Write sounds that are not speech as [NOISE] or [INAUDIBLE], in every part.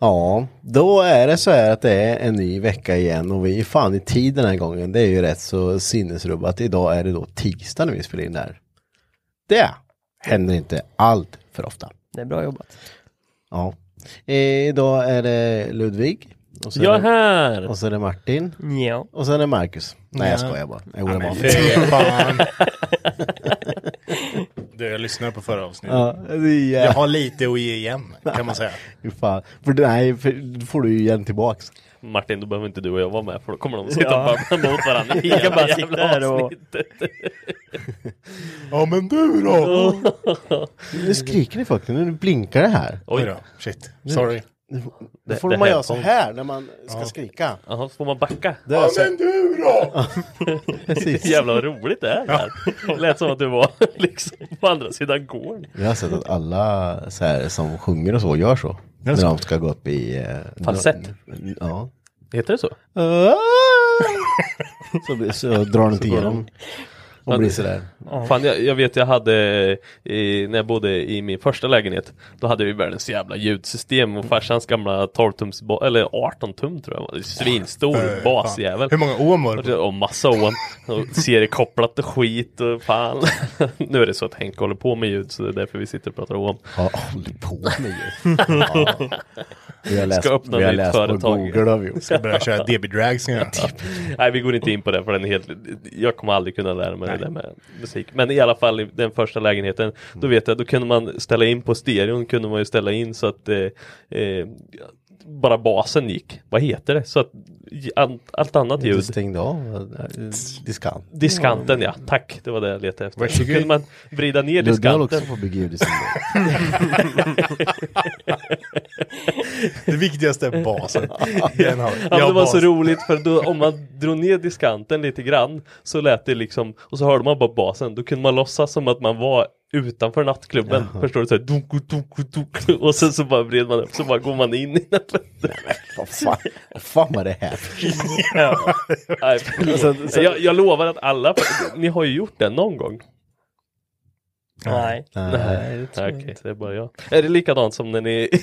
Ja, då är det så här att det är en ny vecka igen och vi är fan i tid den här gången. Det är ju rätt så sinnesrubbat. Idag är det då tisdag när vi spelar in det här. Det händer inte allt för ofta. Det är bra jobbat. Ja. Eh, Idag är det Ludvig. Och så Jag är det, här! och så är det Martin. Ja. Och så är det Marcus. Nej jag Ja. skojar bara. Jag gjorde men bara. fan. [LAUGHS] Du, jag lyssnade på förra avsnittet. Ja, det är Jag har lite att ge igen, kan man säga. [LAUGHS] Fy fan. För nej, för då får du ju igen tillbaks. Martin, då behöver inte du och jag vara med för då kommer de sitta Ja. bara mot varandra i [LAUGHS] Vi kan bara jävla sitta här och- avsnittet. Ja men du då? Nu skriker ni folk, nu blinkar det här. Oj då, shit. Sorry. Då får det man göra så här när man ska skrika. Jaha, så får man backa. Det är så, du då? [LAUGHS] precis. [LAUGHS] Jävla vad roligt det är. här. Det lät som att du var [LAUGHS] liksom på andra sidan gården. Jag har sett att alla så här, som sjunger och så gör så. När så? de ska gå upp i... Eh, Falsett? Ja. Heter det så? så, så drar den inte igenom. Och blir sådär. Fan, jag, jag vet jag hade, eh, när jag bodde i min första lägenhet, då hade vi världens jävla ljudsystem och farsans gamla 12-tums, ba- eller 18 tum tror jag var, svinstor Äh, basjävel. Hur många ohm var Och det? Och massa. Och seriekopplat och skit och fan. [LAUGHS] nu är det så att Henk håller på med ljud så det är därför vi sitter och pratar om. Ja, håller på med ljud. [LAUGHS] Ja. Vi har läst, Ska öppna vi har läst på företag. Google har vi gjort. Ska börja köra DB Drags igen. [LAUGHS] Nej vi går inte in på det för den är helt Jag kommer aldrig kunna lära mig det där med musik Men i alla fall i den första lägenheten Då vet jag, då kunde man ställa in på stereon Kunde man ju ställa in så att eh, eh, Bara basen gick. Vad heter det? Så att allt, allt annat Du ljud stängde av eh, diskant. Diskanten ja, tack det var det jag letade efter. Så kunde man vrida ner Ludde diskanten. också på bygga [LAUGHS] Det viktigaste är basen. Den har, Ja, det var så roligt för då, om man drog ner diskanten lite grann så lät det liksom och så hörde man bara basen. Då kunde man låtsas som att man var utanför nattklubben. Förstår du? Så här, dunk, dunk, dunk, och sen så bara vred man upp så bara går man in i den. Vad fan, vad fan var det här? Nej, så, jag, jag lovar att alla, ni har ju gjort det någon gång. Nej. Nej. Okej, det är bara jag. Är det likadant som när ni [LAUGHS]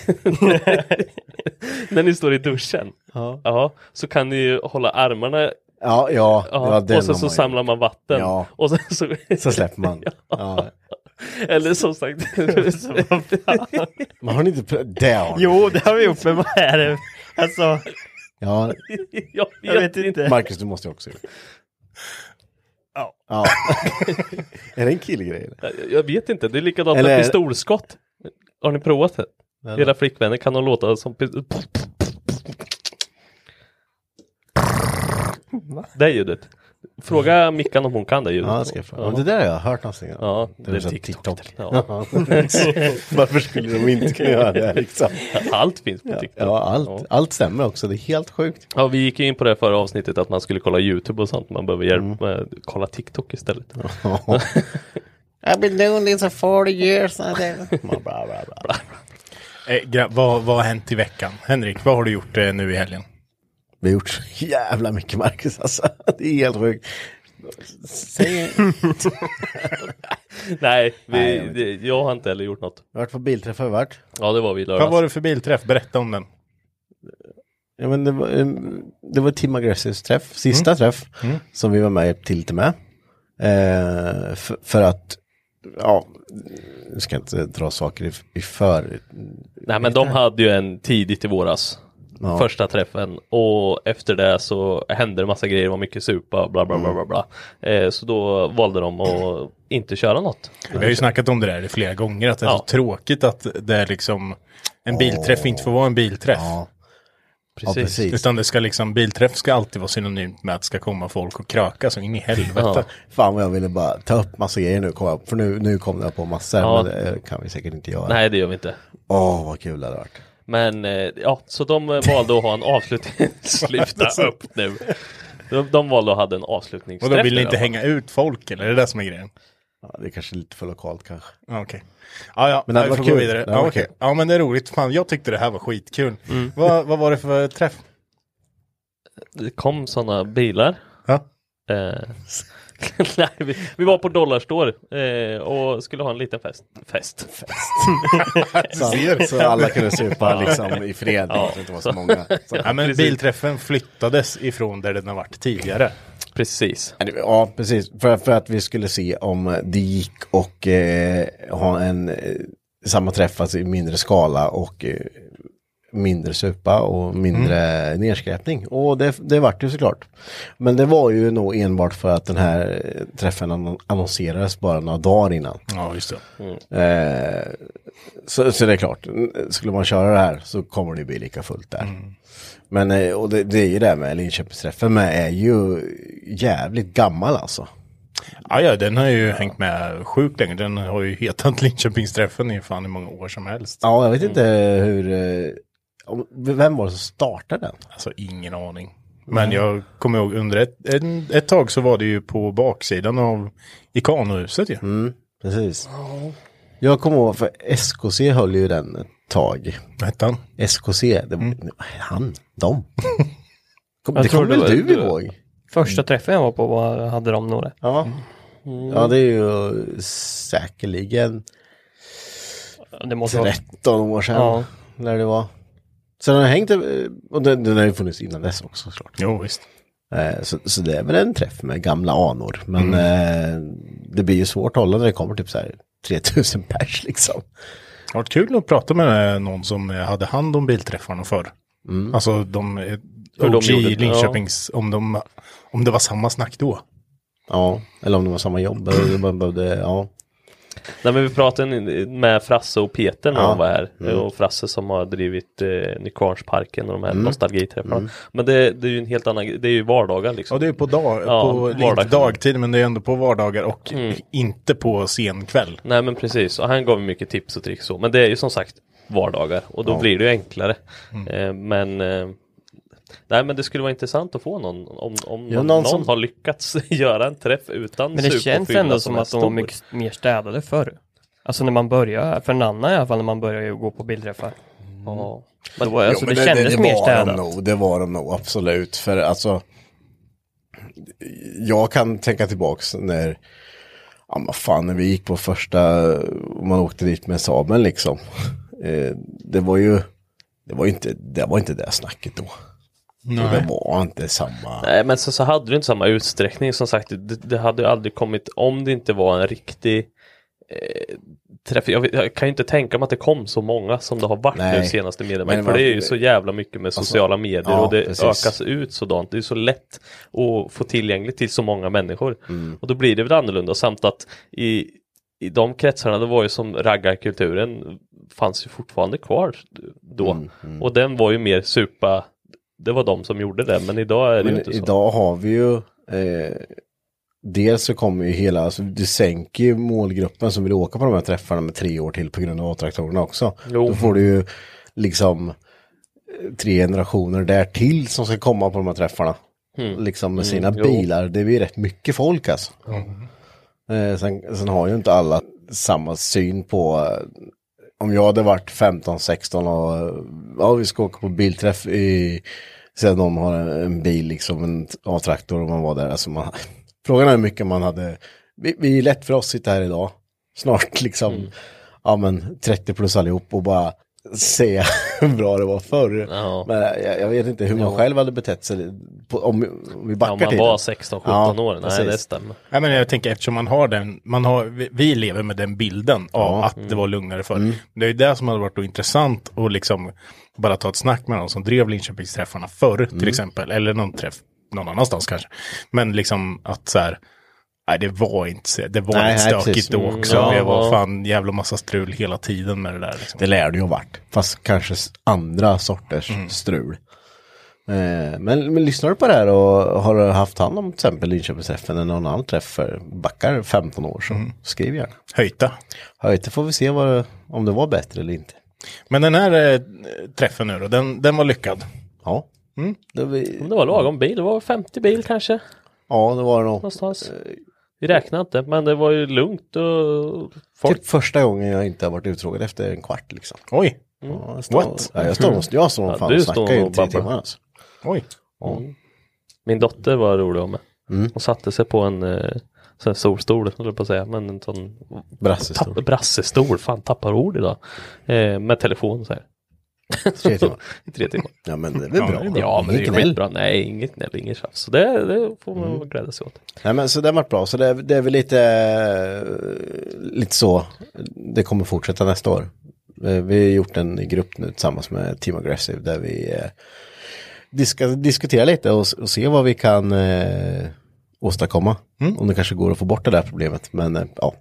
när ni står i duschen? Ja. Ja, så kan ni ju hålla armarna Ja, ja, ja, Ja, och sen så man samlar man vatten. Ja. Och sen så, Så släpper man. [LAUGHS] Ja. Eller som sagt. [LAUGHS] Man har inte pr- det har ni. Jo, det har vi gjort, men vad är det? Alltså, Ja, [LAUGHS] jag, jag vet inte. Marcus du måste också göra det. Ja. Ja. [LAUGHS] är det en killgrej? eller? Jag, jag vet inte, det är likadant Eller- med pistolskott. Har ni provat det? Nej, Era flickvänner kan de låta som pis- Det ljudet. Fråga Mickan om hon kan det ljudet. Ja, ska jag fråga. Men det där har jag hört någonting om. Ja, det det är TikTok. TikTok. Ja. [LAUGHS] Varför skulle de inte kunna göra det liksom? Allt finns på TikTok. Ja, allt, Ja. allt stämmer också. Det är helt sjukt. Ja, vi gick ju in på det förra avsnittet att man skulle kolla YouTube och sånt. Man behöver hjälp Mm. med att kolla TikTok istället. [LAUGHS] I've been doing this for 40 years. bla, bla, bla, bla. Eh, vad, vad har hänt i veckan? Henrik, vad har du gjort eh, nu i helgen? Vi har gjort så jävla mycket Marcus alltså. Det är helt sjukt. Säg, [LAUGHS] Nej, vi, Nej, jag det, jag har inte heller gjort något. jag har varit på bilträff har jag varit. Ja, det var vi i lördags. Vad var det för bilträff? Berätta om den. Ja, men det, var, eh, det var Team Aggressives träff, sista träff som vi var med till lite med. Eh, för, för att, ja, jag ska inte dra saker i, i för. Nej, men de hade ju en tidigt i våras. Ja. Första träffen och efter det så hände det massa grejer, det var mycket supa, bla bla bla bla bla. Eh, så då valde de att inte köra något. Vi har ju snackat om det där flera gånger, att det är Ja. så tråkigt att det är liksom en bilträff inte får vara en bilträff. Ja, Precis. ja, precis. Utan det ska liksom, bilträff ska alltid vara synonymt med att det ska komma folk och kröka så in i helvete. Ja. Fan vad jag ville bara ta upp massa grejer nu, kom jag- för nu, nu kom jag på massor, Ja. men det kan vi säkert inte göra. Nej, det gör vi inte. Åh, vad kul det hade varit. Men eh, ja, så de eh, valde att ha en avslutning. [LAUGHS] Sluta upp nu. De, de valde att ha en avslutningsträff. Och då vill inte hänga ut folk eller är det det som är grejen? Ja, det är kanske lite för lokalt kanske. Ja, Okej. Ja, ja, Men det vi får kul. vidare. Det Ja, kul. ja, men det är roligt. Fan, jag tyckte det här var skitkul. Mm. Vad, vad var det för träff? Det kom sådana bilar. Ja. Eh, [LAUGHS] nej, vi, vi var på Dollarstore eh, och skulle ha en liten fest. Fest. Så, [LAUGHS] så alla kunde supa liksom i fred, Ja. det inte var så många. [LAUGHS] Så. Ja, men Precis. bilträffen flyttades ifrån där den har varit tidigare. Precis. Ja, precis. För, för att vi skulle se om det gick och eh, ha en eh, samma träff alltså i mindre skala och eh, mindre supa och mindre nedskräpning. Och det, det vart ju såklart. Men det var ju nog enbart för att den här träffen annon- annonserades bara några dagar innan. Ja, just det. Eh, så, så det är klart, skulle man köra det här så kommer det bli lika fullt där. Men eh, och det, det är ju det med Linköpingsträffen med är ju jävligt gammal alltså. Ja, ja, den har ju hängt med sjukt länge. Den har ju hetat [LAUGHS] Linköpingsträffen i fan hur många år som helst. Ja, jag vet inte hur, eh, vem var det som startade den? Alltså ingen aning. Men jag kommer ihåg under ett, en, ett tag så var det ju på baksidan av Ikanohuset ju. Mm, precis. Jag kommer ihåg, för SKC höll ju den ett tag. Vad hette han? SKC, det var, han, de. [LAUGHS] Kom, Jag det tror kommer väl var- du ihåg? Första träffen jag var på var, hade de nog det. Ja. Ja, det är ju säkerligen Det måste vara... 13 år sedan. Ja. När det var. Så den har hängt, eh, och den, den har ju funnits innan dess också såklart. Jo, visst. Eh, Så, så det är väl en träff med gamla anor. Men eh, det blir ju svårt att hålla när det kommer typ så här 3000 [LAUGHS] pers liksom. Det har varit kul att prata med någon som eh, hade hand om bilträffarna förr. Alltså de, eh, Hur de OG gjorde Linköpings, om, de, om det var samma snack då. Ja, eller om det var samma jobb. eller ja. Nej, men vi pratade med Frasse och Peter när Ja. de var här. Mm. Och Frasse som har drivit eh, Nykvarnsparken och de här Mm. nostalgiträffarna. Men det, det är ju en helt annan. Det är ju vardagar liksom. Ja, det är på, dag, Ja, på vardag. dagtid, men det är ändå på vardagar och Mm. inte på sen kväll. Nej men precis, och han gav mycket tips och tricks så. Men det är ju som sagt vardagar och då Ja. blir det ju enklare. Mm. Eh, men eh, Nej men det skulle vara intressant att få någon om, om Ja, någon, någon som- har lyckats [LAUGHS] göra en träff utan Men det känns ändå som att de var mycket mer städade förr. Alltså när man börjar, för Nanna i alla fall när man börjar ju gå på bildträffar. Ja. Men då, alltså, men det, kändes mer var städat. De nog, det var de nog absolut. För alltså, jag kan tänka tillbaks när, ja men fan när vi gick på första, man åkte dit med Saben liksom. Eh, det var ju, det var inte det, var inte det snacket då. Och det var inte samma. Nej men så, så hade det inte samma utsträckning som sagt det, det hade ju aldrig kommit om det inte var en riktig eh, träff. Jag, jag kan ju inte tänka mig att det kom så många som det har varit Nej. nu senaste medlemmarna. Men För det är ju så jävla mycket med sociala medier ja, och det precis. ökas ut sådant. Det är så lätt att få tillgängligt till så många människor. Mm. Och då blir det väl annorlunda samt att i, i de kretsarna det var ju som raggarkulturen fanns ju fortfarande kvar då. Mm, Och den var ju mer supa det var de som gjorde det men idag är det ju Men inte så. idag har vi ju eh, dels så kommer ju hela, alltså det sänker ju målgruppen som vill åka på de här träffarna med tre år till på grund av A-traktorerna också. Jo. Då får du ju liksom eh, tre generationer där till som ska komma på de här träffarna. Liksom med sina Mm, bilar, det blir rätt mycket folk alltså. Eh, sen, sen har ju inte alla samma syn på eh, om jag hade varit 15-16 och ja, vi ska åka på bilträff i, att någon har en, en bil, liksom en A-traktor och man var där. Alltså man, [LAUGHS] frågan är hur mycket man hade, vi, vi är lätt för oss att sitta här idag, snart liksom, Mm. ja men 30 plus allihop och bara se hur [LAUGHS] bra det var förr. Ja. Men jag, jag vet inte hur man själv hade betett sig på, om, om vi backar Om man tiden. var 16-17 Ja, år, nej det stämmer. Nej, men jag tänker eftersom man har den, man har, vi, vi lever med den bilden av Ja. Mm. att det var lugnare förr. Det är ju det som hade varit då intressant att liksom bara ta ett snack med någon som drev Linköpingsträffarna förr Mm. till exempel. Eller någon träff någon annanstans kanske. Men liksom att så här, nej det var inte så, det var Nej, lite stökigt då Mm, också. ja, det var fan jävla massa strul hela tiden med det där. Liksom. Det lär det ju ha varit. Fast kanske andra sorters Mm. strul. Eh, men, men lyssnar du på det här och har du haft hand om till exempel Linköpingsträffen eller någon annan träff för backar 15 år så Mm. skriv gärna. Höjta. Höjt, får vi se vad, om det var bättre eller inte. Men den här eh, träffen nu då, den, den var lyckad. Ja. Det, vi, Det var lagom bil, det var 50 bil kanske ja, det var det nog. någonstans. Vi räknade inte, men det var ju lugnt och folk. Typ första gången jag inte har varit uttråkad efter en kvart liksom. Oj, Ja, jag står, What? Ja, jag står, och- jag står och Ja, fan du och står snackar i tre babblar. timmar alltså. oj. Min dotter var rolig om mig. Mm. Hon satte sig på en eh, sån här solstol, höll på att säga, men en sån Brassestol. tapp, brassestol, fan tappar ord idag. Eh, med telefon så här. [LAUGHS] Tre timmar. [LAUGHS] Tre timmar. Ja men det är väl Ja, bra. det är bra. Ja, men det är skitbra. Nej, inget gnäll, inget tjafs. Så det, det får man Mm. glädja sig åt. Nej men så det har varit bra, så det, det är väl lite, eh, lite så det kommer fortsätta nästa år. Eh, Vi har gjort en grupp nu tillsammans med Team Aggressive där vi eh, diska, diskuterar lite och, och se vad vi kan eh, åstadkomma. Om det kanske går att få bort det där problemet, men eh, ja.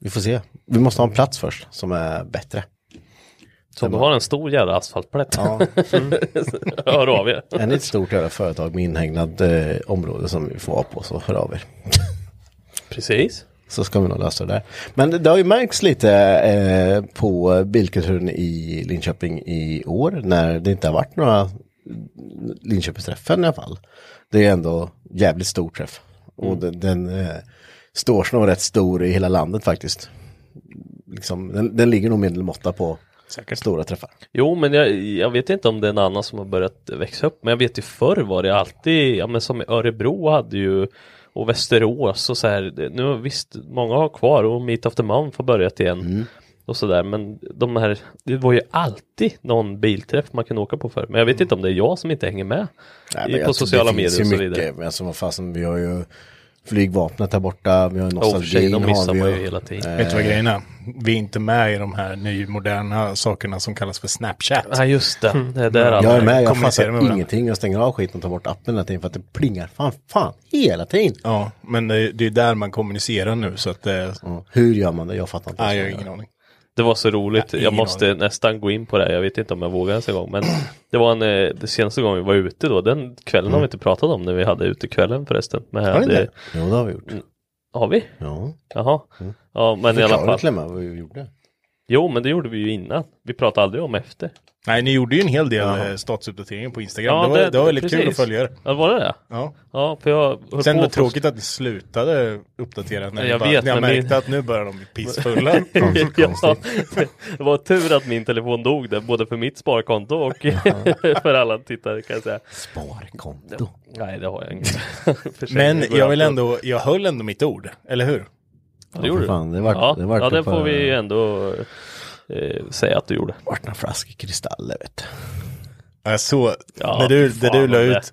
Vi får se. Vi måste ha en plats först som är bättre. Så du har en stor jävla asfaltplätt. Ja, [LAUGHS] Hör av er. är ni ett stort jävla företag med inhägnad eh, område som vi får vara på så hör av er. Precis. Så ska vi nog lösa det där. Men det, har ju märkts lite eh, på bilkulturen i Linköping i år när det inte har varit några Linköpingsträffen i alla fall. Det är ändå jävligt stor träff. Och den, den eh, står nog rätt stor i hela landet faktiskt. Liksom, den, den ligger nog medelmåtta på stora träffar. Jo, men jag, jag vet inte om det är en annan som har börjat växa upp. Men jag vet ju förr var det alltid, ja men som i Örebro hade ju och Västerås och så här. Nu visst, många har kvar och Meet of the Month har börjat igen. Mm. Och sådär, men de här, det var ju alltid någon bilträff man kunde åka på för. Men jag vet inte om det är jag som inte hänger med. Nej, i, på sociala medier och så vidare. mycket, Men alltså, vad fasen, vi har ju flygvapnet här borta, vi har ju sig, nostalgin. de missar man ju hela tiden. Vet du vad grejen är? Vi är inte med i de här nymoderna sakerna som kallas för Snapchat. Ja just det, det är där alla Jag är med, jag fattar med ingenting. Jag stänger av skiten och tar bort appen hela tiden för att det plingar fan, fan hela tiden. Ja, men det, det är där man kommunicerar nu så att det... Ja, Hur gör man det? Jag fattar inte. Nej, jag har ingen aning. Det var så roligt. Ja, jag måste aning. nästan gå in på det. här. Jag vet inte om jag vågar ens en gång. Men det var en, eh, det senaste gången vi var ute då. Den kvällen har vi inte pratat om när vi hade utekvällen förresten. Men Har det? Jo, det har vi gjort. har vi? Ja. Jaha. Ja men i alla fall. Vad vi gjorde. Jo men det gjorde vi ju innan. Vi pratade aldrig om efter. Nej, ni gjorde ju en hel del Jaha. eh, statusuppdateringar på Instagram. det, var, det, var väldigt kul att precis. följa er. Ja var det det? Ja. Ja för jag höll Sen var det tråkigt att ni slutade uppdatera när Jag ni bara, vet, jag men märkte min- att nu börjar de bli pissfulla. [LAUGHS] ja, [LAUGHS] det var tur att min telefon dog där, både för mitt sparkonto och [LAUGHS] för alla tittare kan jag säga. Sparkonto. Nej det har jag inte. men jag vill ändå, jag höll ändå mitt ord, eller hur? Ja, det gjorde fan, det vart- ja, det vart ja, det får vi ändå eh, säga att du gjorde. Vart några flaskor kristaller vet du. Jag så, Ja, när du, när du la det- ut,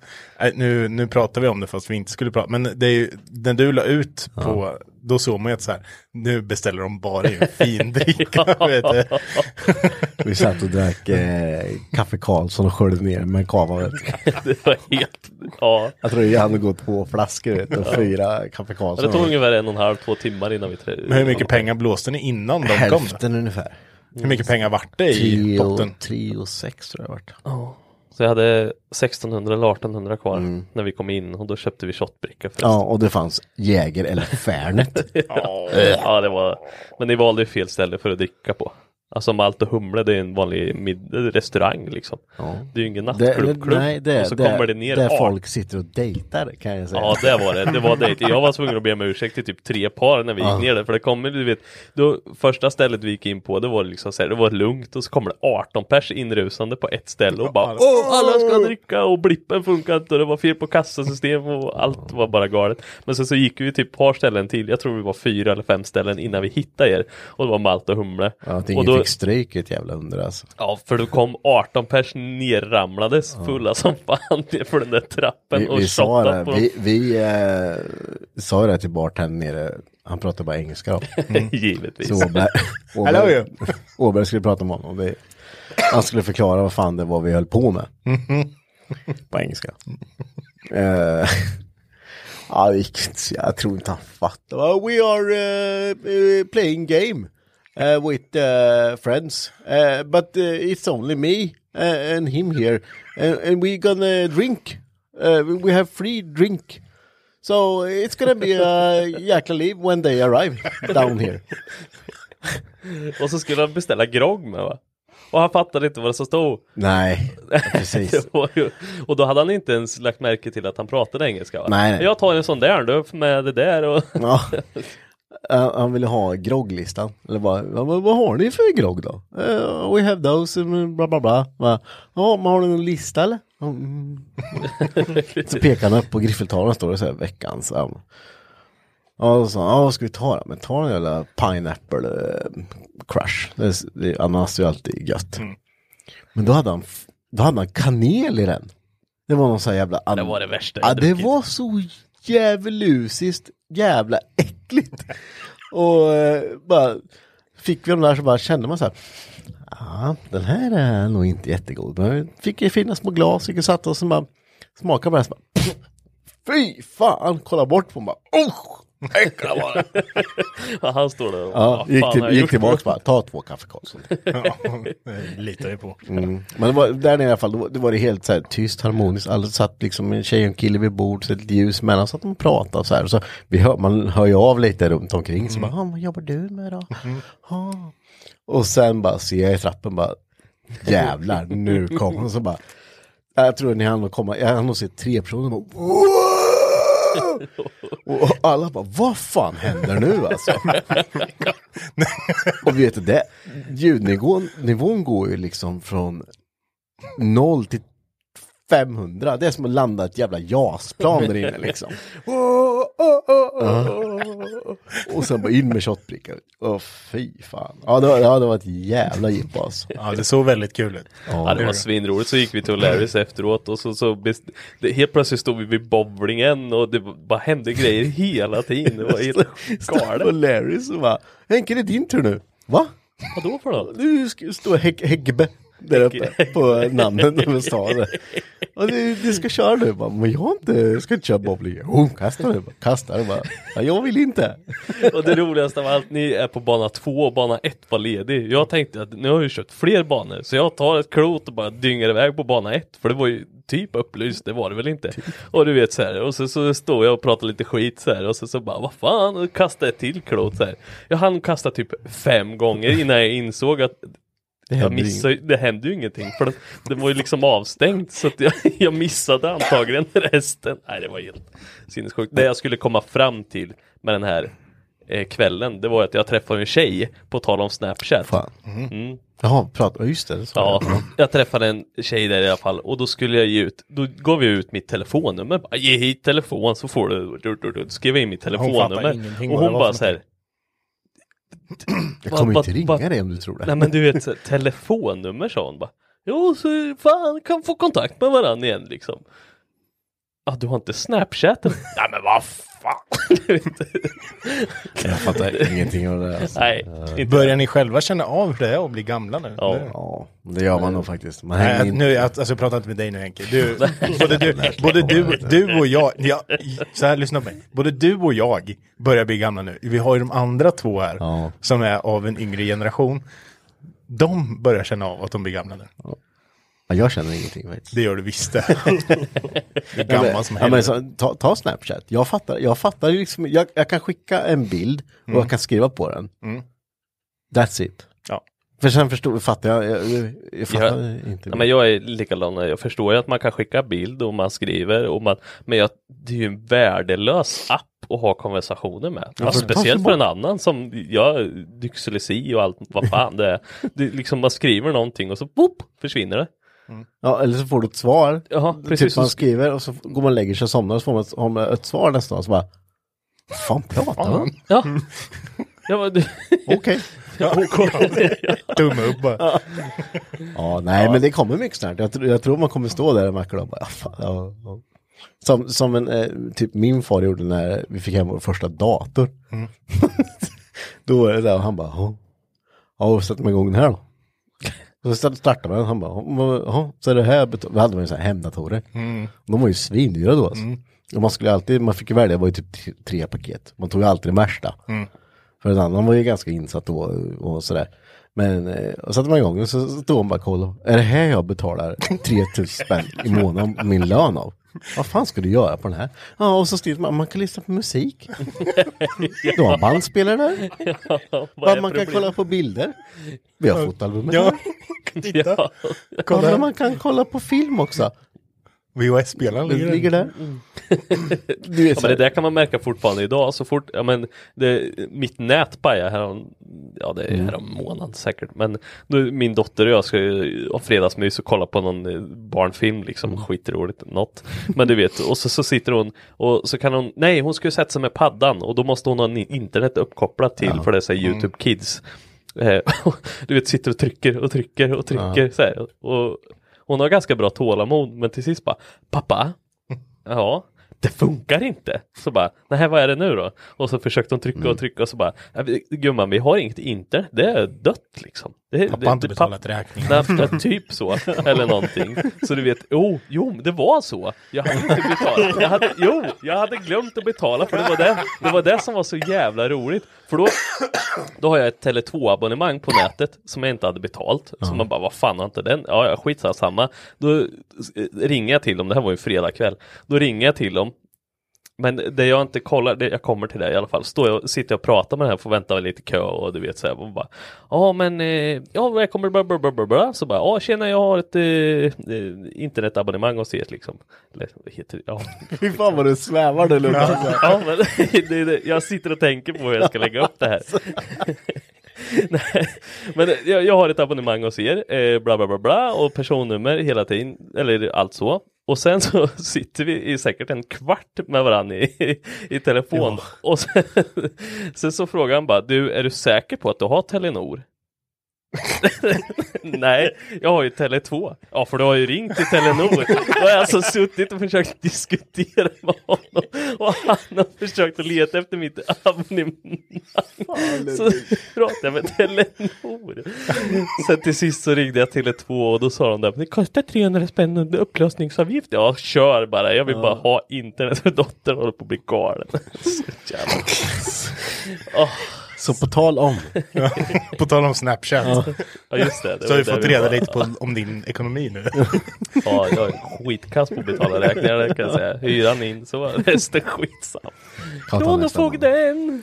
nu, nu pratar vi om det fast vi inte skulle prata, men det är ju, när du la ut på, då såg man ju att så här, nu beställer de bara in fin dricka, [LAUGHS] vet du. Vi satt och drack eh, kaffe Karlsson och sköljde ner med en kava. Vet du. [LAUGHS] Det var helt, ja. Jag tror jag hade gått två flaskor vet du, och fyra kaffe Det Karlsson. tog ungefär en och en halv, två timmar innan vi trä- Men hur mycket pengar blåste ni innan de kom? Hälften ungefär. Hur mycket pengar vart det i Tre potten? tre och sex tror jag det vart. Ja. Så jag hade 1600 eller 1800 kvar när vi kom in och då köpte vi shotbricka först. Ja, och det fanns Jäger eller Fernet. [LAUGHS] ja, det var, men ni valde fel ställe för att dricka på. Alltså Malt och Humle det är en vanlig restaurang liksom. Det är ju ingen nattklubb. klubb. nej, det, och så det, kommer det ner där art- folk sitter och dejtar kan jag säga. Ja det var det, det var det. Jag var tvungen att be om ursäkt till typ tre par när vi gick Ja. ner där för det kommer, du vet, då, första stället vi gick in på det var liksom så här, det var lugnt och så kommer det 18 pers inrusande på ett ställe och bara Åh alla ska dricka och blippen funkar inte och det var fel på kassasystem och allt var bara galet. Men sen så gick vi typ par ställen till, jag tror vi var fyra eller fem ställen innan vi hittade er och det var Malt och Humle. Ja, och då, fick stryk ett jävla under alltså. Ja, för då kom 18 pers nerramlades fulla som fan för den där trappen Vi, och vi sa det, på vi, vi eh, sa det till bartendern nere, han pratade bara engelska då. [LAUGHS] Givetvis. Så Åberg, [LAUGHS] Hello, Åberg, you. Åberg skulle prata med honom. Vi, han skulle förklara vad fan det var vi höll på med. [LAUGHS] På engelska. Eh, Ja, det gick inte så- jag tror inte han fattade. We are uh, uh, playing game uh, with uh, friends. Uh, but uh, it's only me uh, and him here. And, and we gonna drink. Uh, we have free drink. So it's gonna be a [LAUGHS] jäkla liv when they arrive down here. [LAUGHS] Och så skulle han beställa grogg med va? Och han fattade inte vad det som stod. Nej, [LAUGHS] precis. Ju, och då hade han inte ens lagt märke till att han pratade engelska va? Nej, nej. Jag tar en sån där du med det där och Ja. Uh, han ville ha grogglistan. Eller bara, men vad har ni för grogg då? Uh, we have those, and bla bla bla. Ja, men har du någon lista eller? Mm. [LAUGHS] så pekar han upp på griffeltavlan står det så här veckans. Um, ja, så, ja, vad ska vi ta då? Men ta en jävla pineapple uh, crush. Det, det, ananas är ju alltid gött. Men då hade han, då hade han kanel i den. Det var någon sån här jävla... det var det värsta Ja, det var så djävulusiskt jävla äckligt. Och eh, bara fick vi de där så bara kände man så här. Ja, den här är nog inte jättegod. Men fick ju fina små glas, fick och satt oss och bara smaka på den, Fy fan, kolla bort på den, bara Oh, äckla var det. [LAUGHS] Ja, han står där och Ja, gick, fan till, gick tillbaka bara, ta två kaffe Karlsson. [LAUGHS] Ja, det litar jag på. Mm. Men det var, där nere i alla fall, då, då var det helt så här, tyst, harmoniskt. Alla satt liksom en tjej och en kille vid bord, så ett ljus mellan, så att de pratade och så här. Så vi hör, man hör ju av lite runt omkring. Så bara, ah, vad jobbar du med då? [LAUGHS] Ah. Och sen bara ser jag i trappen bara, jävlar, nu kommer hon. Så bara, jag tror ni hann komma, jag hann nog se tre personer bara! Och alla bara, vad fan händer nu alltså? och vet du det, ljudnivån nivån går ju liksom från 0 till 500. Det är som att landa ett jävla JAS-plan där inne liksom. Ja. Och sen bara in med shotbrickar. Åh fy fan. Ja det, var, ja, det var ett jävla jippo alltså. Ja, det såg väldigt kul ut. Ja det var svinroligt, så gick vi till O'Larrys efteråt och så, så best... det, helt plötsligt stod vi vid bowlingen och det bara hände grejer hela tiden. Det var helt [LAUGHS] Och galet. Larry så bara, Henke det är din tur nu. Va? Vadå för något? Du ska stå Hägg- Häggbe där uppe på namnet över staden. Och du, du ska köra nu. Bara, men jag inte, jag ska inte köra bowling. Jo, kasta nu. Kasta det bara. Ja, jag vill inte. Och det roligaste av allt, ni är på bana två och bana ett var ledig. Jag tänkte att nu har jag kört fler banor, så jag tar ett klot och bara dyngar iväg på bana ett. För det var ju typ upplyst, det var det väl inte. Och du vet så här, och så, så står jag och pratar lite skit så här, och så, så bara vad fan, och kastar ett till klot så här. Jag hann kasta typ fem gånger innan jag insåg att jag händer missade, det hände ju ingenting för det, det var ju liksom avstängt så att jag, [LAUGHS] jag missade antagligen resten. Nej det var helt sinnessjukt. Det jag skulle komma fram till med den här eh, kvällen det var att jag träffade en tjej på tal om Snapchat. Fan. Mm. Jaha, prata, just det. det sa Ja, jag. jag träffade en tjej där i alla fall och då skulle jag ge ut, då gav jag ut mitt telefonnummer. Bara, Ge hit telefon så får du, du, du, du. Skrev jag in mitt Hon telefonnummer. ingenting Och det hon bara så här, [CLEARS THROAT] Jag kommer Vad- inte ringa vad- dig om du tror det. Nej men du vet, så, telefonnummer sa hon bara. Jo, så fan kan få kontakt med varandra igen liksom. Ja, du har inte Snapchat? Nej [LAUGHS] men vad. [LAUGHS] Jag fattar ingenting av det. Alltså. Nej, inte. Börjar ni själva känna av hur det är att bli gamla nu? Ja. Det- Ja, det gör man nog faktiskt. Man Nej, in. nu, jag, alltså jag pratar inte med dig nu Henke. Du, [LAUGHS] både du, både du, du och jag, ja, så här, lyssna på mig. Både du och jag börjar bli gamla nu. Vi har ju de andra två här, Ja. som är av en yngre generation. De börjar känna av att de blir gamla nu. Ja, jag känner ingenting faktiskt. Det gör du visst det. [LAUGHS] det är Ja, men- gammal som ja, men helvete. så, ta, ta Snapchat. Jag fattar, jag fattar liksom, jag, jag kan skicka en bild och jag kan skriva på den. Mm. That's it. Ja. För sen förstod, fattar jag, jag, jag, jag fattar Ja. inte. Ja, men jag är likadan, jag förstår ju att man kan skicka bild och man skriver och man, men jag, det är ju en värdelös app att ha konversationer med. Ja, för- Speciellt för en annan som, jag, dyslexi och allt, vad fan det är. Det liksom man skriver någonting och så boop, försvinner det. Ja, eller så får du ett svar. Jaha, Typ precis. man skriver och så går man och lägger sig och somnar och så får man ett, har man ett svar nästa dag så bara Vad fan pratar han? Ja. ja men, du, Okej. Tumme upp bara. Ja, nej men det kommer mycket snart. Jag, tror- jag tror man kommer stå där och macka och bara, ja, fan, ja, ja. Som, som en, eh, typ min far gjorde när vi fick hem vår första dator. [LAUGHS] då är det där och han bara, ja, ja sätter man igång den här då? Och så startar man den, han bara, "Ja, ja, så är det här, betal-" vi hade man ju så här hemdatorer. De var ju svindyra då alltså. Och man skulle alltid, man fick ju välja, det var ju typ tre, paket. Man tog ju alltid det värsta. För en annan var ju ganska insatt då och sådär. Men, eh, och satte man igång och så stod hon bara och kollade. Är det här jag betalar 3000 spänn i månaden min lön av? Vad fan ska du göra på den här? Ja, och så skriver man, man kan lyssna på musik. [LAUGHS] Du har bandspelare där. är man kan kolla på bilder. Vi har fotoalbumet [LAUGHS] Ja, titta. Ja. Ja, men man kan kolla på film också. VHS-spelaren ligger, ligger där. [LAUGHS] Du vet, Ja, men det där kan man märka fortfarande idag. Så fort, ja men det, mitt nät pajade härom, ja det är Mm. härom månad säkert. Men nu, min dotter och jag ska ju ha fredagsmys och kolla på någon eh, barnfilm liksom, Mm. skitroligt, något. Men du vet, och så, så sitter hon och så kan hon, nej hon ska ju sätta sig med paddan och då måste hon ha internet uppkopplat till för det här Mm. YouTube Kids. Eh, [LAUGHS] du vet, sitter och trycker och trycker och trycker så här. Och hon har ganska bra tålamod men till sist bara, pappa, [LAUGHS] Ja, det funkar inte. Så bara, nej vad är det nu då? Och så försökte hon trycka Mm. och trycka och så bara, "Ja, vi- gumman vi har inget internet, det är dött liksom. Det, Pappa har inte betalat räkningen. Typ så, [LAUGHS] eller någonting. Så du vet, oh, jo, det var så. Jag hade inte betalat. Jag hade, jo, jag hade glömt att betala för det var det, det var det som var så jävla roligt. För då, då har jag ett Tele2-abonnemang på nätet som jag inte hade betalt. Så man bara, vad fan har inte den? Ja, skitsamma. samma. Då eh, ringer jag till dem, det här var ju fredag kväll. Då ringer jag till dem. Men det jag inte kollar, det, jag kommer till det i alla fall. Står jag, sitter jag och pratar med den här, får vänta lite kö och du vet så här. Och bara, ja men, eh, ja jag kommer bla bla bla bla bla. Så bara, ja tjena jag har ett eh, eh, internetabonnemang hos er liksom. Eller vad heter det? Ja. [LAUGHS] Fy fan vad du svävar du Lukas. ja men [LAUGHS] det, det, jag sitter och tänker på hur jag ska lägga upp det här. [LAUGHS] [LAUGHS] Nej, men jag, jag har ett abonnemang hos er, eh, bla bla bla bla och personnummer hela tiden, eller allt så. Och sen så [LAUGHS] sitter vi i säkert en kvart med varandra i, i telefon. Och sen, [LAUGHS] sen så frågar han bara, du är du säker på att du har Telenor? [LAUGHS] Nej, jag har ju Tele2. Ja, för du har ju ringt till Telenor. Då har jag alltså suttit och försökt diskutera med honom. Och han har försökt att leta efter mitt abonnemang. Så pratade jag med Telenor. Sen till sist så ringde jag Tele2 och då sa de där, det kostar 300 spänn under upplösningsavgift. Ja, kör bara. Jag vill bara ha internet för dottern håller på att bli galen. Så jävla... [LAUGHS] Åh, Så på tal om. [LAUGHS] På tal om Snapchat. ja, just det. det Så har vi fått reda var. lite på, om din ekonomi nu. Ja, jag är skitkass på att betala räkningar det kan jag säga. Hyran in, så resten skitsam. Kronofogden!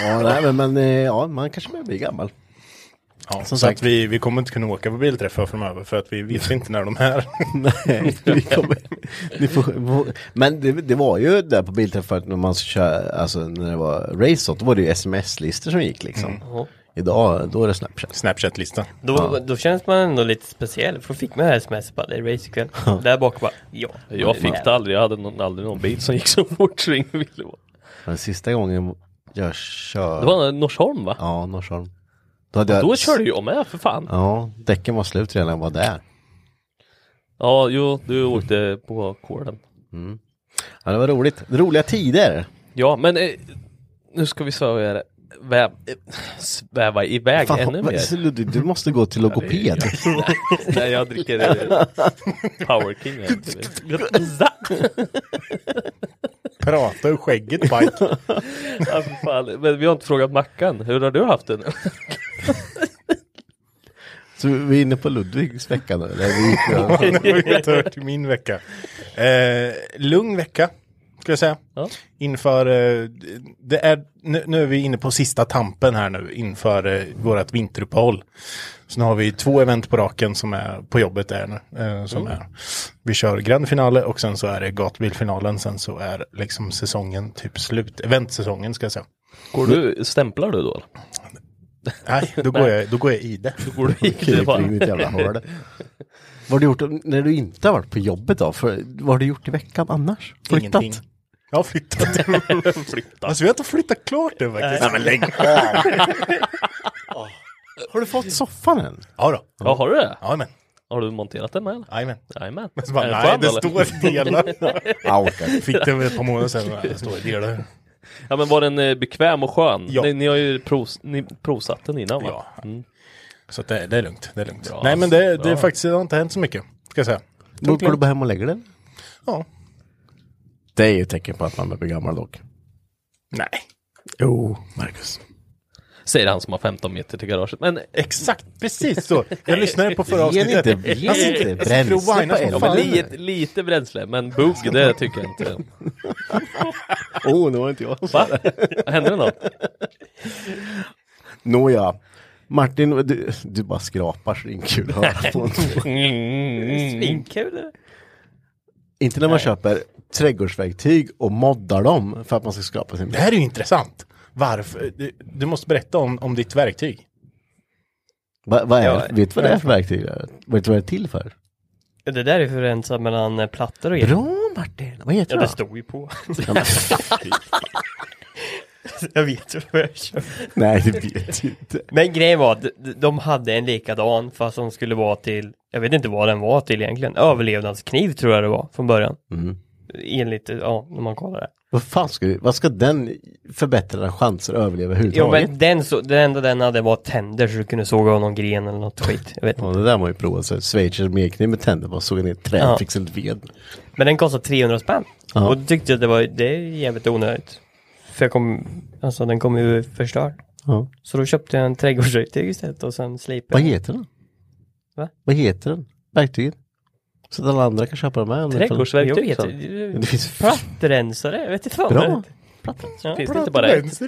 Ja, nej, men, men eh, ja, man kanske börjar bli gammal. Ja, Som så sagt. att vi, vi kommer inte kunna åka på bilträffar framöver för att vi vet inte när de är. [LAUGHS] Nej, vi kommer, ni får, men det, det var ju där på bilträffar när man kör, alltså när det var race då var det ju sms-listor som gick liksom. Idag, då är det Snapchat. Snapchat-lista. Då, då känns man ändå lite speciell. För fick man sms bara, det är racekväll. Där bak bara, ja. Jag fick det aldrig, jag hade någon, aldrig någon bil som gick så fort så ingen ville vara. Den sista gången jag kör... Det var Norsholm va? Ja, Norsholm. Då, hade jag, Då körde jag med för fan. Ja, däcken var slut redan jag var där. Ja, jo, du åkte på kåren. Ja, det var roligt. Roliga tider. Ja, men eh, nu ska vi sväva, väv, sväva iväg Fan, ännu mer. Ludvig, du måste gå till logoped. [LAUGHS] Nej, jag dricker eh, Power King. Prata ur skägget Pike. Ja, fan. Men vi har inte frågat Mackan, hur har du haft det nu? Så vi är inne på Ludvigs vecka nu? Eller? Vi, har [LAUGHS] över till min vecka. Eh, lugn vecka, ska jag säga. Ja. Inför, eh, det är, nu, nu är vi inne på sista tampen här nu inför eh, vårat vinteruppehåll. Så nu har vi två event på raken som är på jobbet där nu. Eh, som är, vi kör grand finale och sen så är det gatbilfinalen. Sen så är liksom säsongen typ slut, eventsäsongen ska jag säga. Går du, stämplar du då? Nej, då går jag, då går jag i det. Då går du i det bara. Vad har du gjort när du inte har varit på jobbet då? För, vad har du gjort i veckan annars? Flyttat? Ingenting. Jag har flyttat. [LAUGHS] Flytta. Alltså vi har inte flyttat klart det faktiskt. Nej men lägg [LAUGHS] Har du fått soffan än? Ja då. Ja, har du det? Ja men. Har du monterat den med eller? Jajamän. Jajamän. Så bara, Är den nej, skön, det eller? står delar. [LAUGHS] Fick det väl ett par månader sedan. Det står delar. Ja men var den eh, bekväm och skön? Ja. Ni, ni har ju pros, ni provsatt den innan va? Ja. Mm. Så att det, det är lugnt. Det är lugnt. Bra. Nej men det, det är Bra. faktiskt, det har inte hänt så mycket. Ska jag säga. Då går du bara hem och lägger den? Ja. Det är ju ett tecken på att man blir gammal dock. Nej. Jo, Marcus. Säger han som har 15 meter till garaget. Men Exakt, precis så. [LAUGHS] Jag lyssnade på förra Ge avsnittet. inte, ge inte sitter- jag sitter och bränsle på ja, elden. men lite, lite bränsle, men bugg det tycker jag inte. [LAUGHS] Oh, nu var inte jag. Va? Hände det något? Nåja. Martin, du, du bara skrapar så det är inte kul att höra på. Svinkul. Inte när man köper trädgårdsverktyg och moddar dem för att man ska skrapa sin Det här är ju intressant. Varför? Du, du måste berätta om, om ditt verktyg. Va, vad är, Ja, vet du vad det är för verktyg? Vet du vad det är till för? Det där är för att rensa mellan eh, plattor och grejer. Bra Martin! Vad heter Ja, det det då? stod ju på. Ja, [LAUGHS] jag vet ju vad jag kör. Nej, det vet du inte. Men grejen var att de- de hade en likadan fast som skulle vara till, jag vet inte vad den var till egentligen, överlevnadskniv tror jag det var från början. Mm. Enligt, ja, när man kollar det. Vad fan ska, du- vad ska den förbättra chanser att överleva Jo överhuvudtaget? men den så, det enda den hade var tänder så du kunde såga av någon gren eller något skit. Jag vet Ja, det där var ju provat. så Schweizers medkniv med tänder bara såg ner ett träd Ja. ett ved. Men den kostade 300 spänn. Ja. Och då tyckte jag att det var, det är jävligt onödigt. För jag kom, alltså den kom ju förstörd. Ja. Så då köpte jag en trädgårdsverktyg istället och sen Vad slipade heter den? Va? Vad heter den? Verktyget? Så att alla andra kan köpa dem med. om det finns Plattrensare, jag vet inte fan. Bra. Ja. Finns det inte bara ett?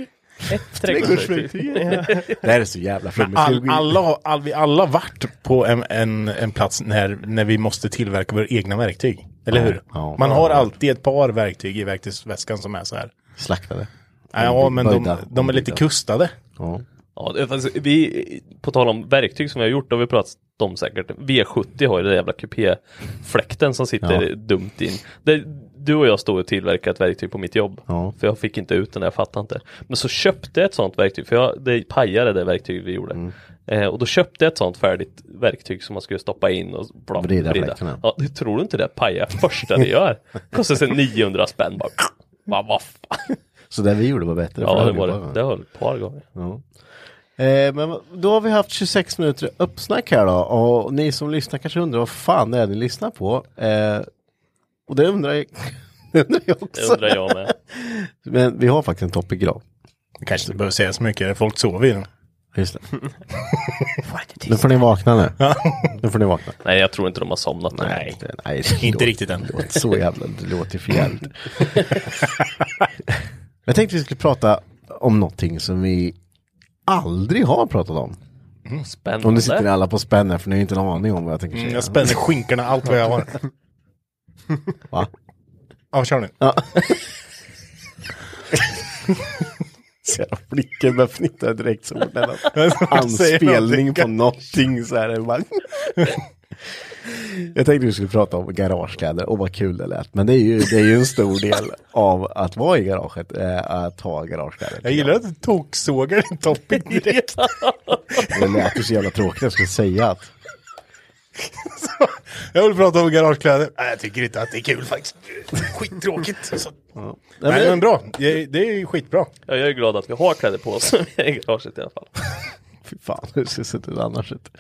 Ett trädgårdsverktyg. [LAUGHS] Det här är så jävla flummigt. All, alla, har- all, vi alla har varit på en, en, en plats när, när vi måste tillverka våra egna verktyg. Eller hur? ja. Man har alltid ett par verktyg i verktygsväskan som är så här. Slaktade. Ja, men de, de är lite kustade. Ja. Ja, fast vi, på tal om verktyg som vi har gjort, då har vi pratat om säkert. V70 har ju den jävla kupéfläkten som sitter Ja. dumt in. Det, du och jag stod och tillverkade ett verktyg på mitt jobb. Ja. För jag fick inte ut den där, jag fattade inte. Men så köpte jag ett sånt verktyg, för jag, det pajade det verktyg vi gjorde. Mm. Eh, och då köpte jag ett sånt färdigt verktyg som man skulle stoppa in och bla, Vrida fläktarna. Ja, du tror inte det pajar första det gör? Kostar sig 900 spänn bara. Vad fan? Så det vi gjorde var bättre. Ja, det var det. Det höll ett par gånger. Ja. Eh, men då har vi haft 26 minuter uppsnack här då och ni som lyssnar kanske undrar vad fan det är ni lyssnar på. Eh, och det undrar jag, [LAUGHS] det undrar jag Det också. undrar jag med. [LAUGHS] Men vi har faktiskt en topic idag. Kanske inte behöver säga så mycket, folk sover ju. Just [LAUGHS] det. nu får ni vakna nu. nu får ni vakna. Nej, jag tror inte de har somnat. Nej, det, nej det Inte låter- riktigt än. Det låter så jävla, det låter för jävligt. jag tänkte vi skulle prata om någonting som vi aldrig har pratat om. Spännande. Och nu sitter ni alla på spänn för ni har inte en aning om vad jag tänker Mm, säga. jag spänner skinkorna allt vad jag har. [LAUGHS] Va? Ja, kör nu. Ja. [LAUGHS] Så jävla blicken börjar fnittra direkt har anspelning på någonting så här. [LAUGHS] Jag tänkte vi skulle prata om garagekläder och vad kul det lät. Men det är ju, det är ju en stor del [LAUGHS] av att vara i garaget, eh, att ha garagekläder. Jag gillar att du toksågar din topic [LAUGHS] direkt. Det lät ju så jävla tråkigt, jag skulle säga att [LAUGHS] Jag vill prata om garagekläder. Nej, jag tycker inte att det är kul faktiskt. Skittråkigt. Så. Nej, Nej, men bra. Det det är ju skitbra. Ja, jag är glad att vi har kläder på oss i garaget i alla fall. Fy fan, hur ser det ut annars? ut?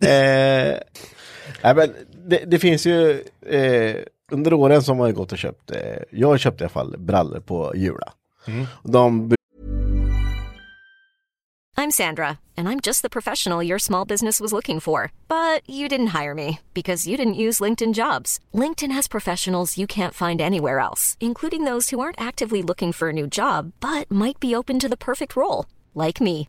Eh, nej, men det, det finns ju, eh, under åren som har jag gått och köpt, eh, jag har köpt i alla fall brallor på Jula. De I'm Sandra, and I'm just the professional your small business was looking for. But you didn't hire me because you didn't use LinkedIn jobs. LinkedIn has professionals you can't find anywhere else, including those who aren't actively looking for a new job but might be open to the perfect role, like me.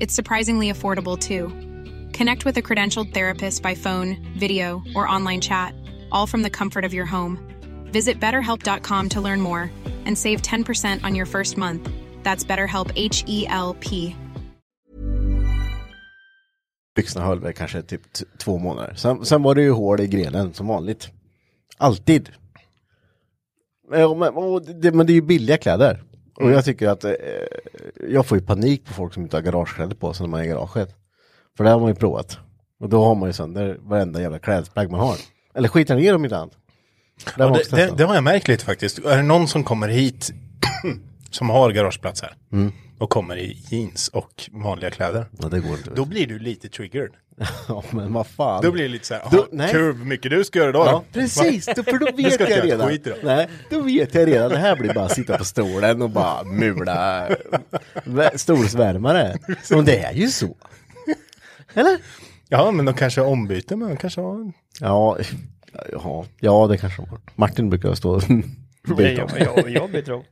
It's surprisingly affordable too. Connect with a credentialed therapist by phone, video, or online chat, all from the comfort of your home. Visit betterhelp.com to learn more and save 10% on your first month. That's BetterHelp H E L P. Byxorna höll väl kanske typ två månader. Sen, sen var det ju hål i grenen som vanligt. Alltid. Men, och det, men det är ju billiga kläder. Och jag tycker att eh, jag får ju panik på folk som inte har garagekläder på sig när man är i garaget. För det har man ju provat. Och då har man ju sönder varenda jävla klädesplagg man har. Eller skitar ner dem ibland. Det har Ja, det, det, det har jag märkt lite faktiskt. Är det någon som kommer hit [CLEARS THROAT] som har garageplats här Mm. och kommer i jeans och vanliga kläder. Ja, det går inte. Då blir du lite triggered. [LAUGHS] Ja, men vad fan. Då blir det lite så här, Då- "Jaha, nej. kul hur mycket du ska göra idag. Ja, precis, då, för då [LAUGHS] Du vet jag redan. idag. Nej, då vet jag redan. Det här blir bara att sitta på stolen och bara mula vä- stolsvärmare. Och det är ju så. Eller? Ja, men de kanske har ombyte, men de kanske har... Ja, ja, ja det kanske har. Martin brukar stå och Jag, [LAUGHS] byta om. jag, jag, jag byter om.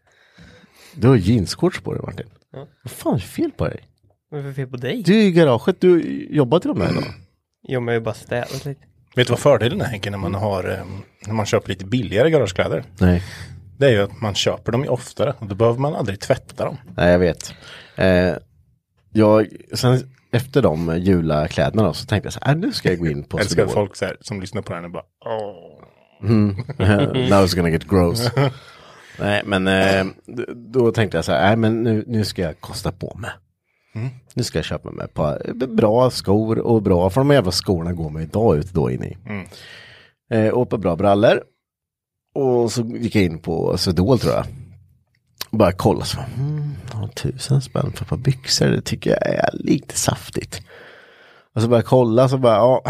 Du har jeansshorts på dig Martin. Ja. Vad fan är det fel på dig? Vad är det för fel på dig? Du är i garaget, du jobbar till och med idag. Jo, men jag har ju bara städat lite. Vet du vad fördelen är Henke när man har, eh, när man köper lite billigare garagekläder? Nej. Det är ju att man köper dem ju oftare och då behöver man aldrig tvätta dem. Nej, jag vet. Eh, jag, sen efter de julakläderna då, så tänkte jag så här, äh, nu ska jag gå in på [LAUGHS] älskar Swedol. folk så här, som lyssnar på den och bara åh. [LAUGHS] Now it's gonna get gross. [LAUGHS] Nej, men eh, d- då tänkte jag så här, nej men nu, nu ska jag kosta på mig. Nu ska jag köpa mig ett par bra skor och bra, för de jävla skorna går mig idag ut då in i. Eh, och par bra brallor. Och så gick jag in på Swedol tror jag. Och bara kolla så, mm, ja, tusen spänn för ett par byxor, det tycker jag är lite saftigt. Och så jag kolla så bara, ja.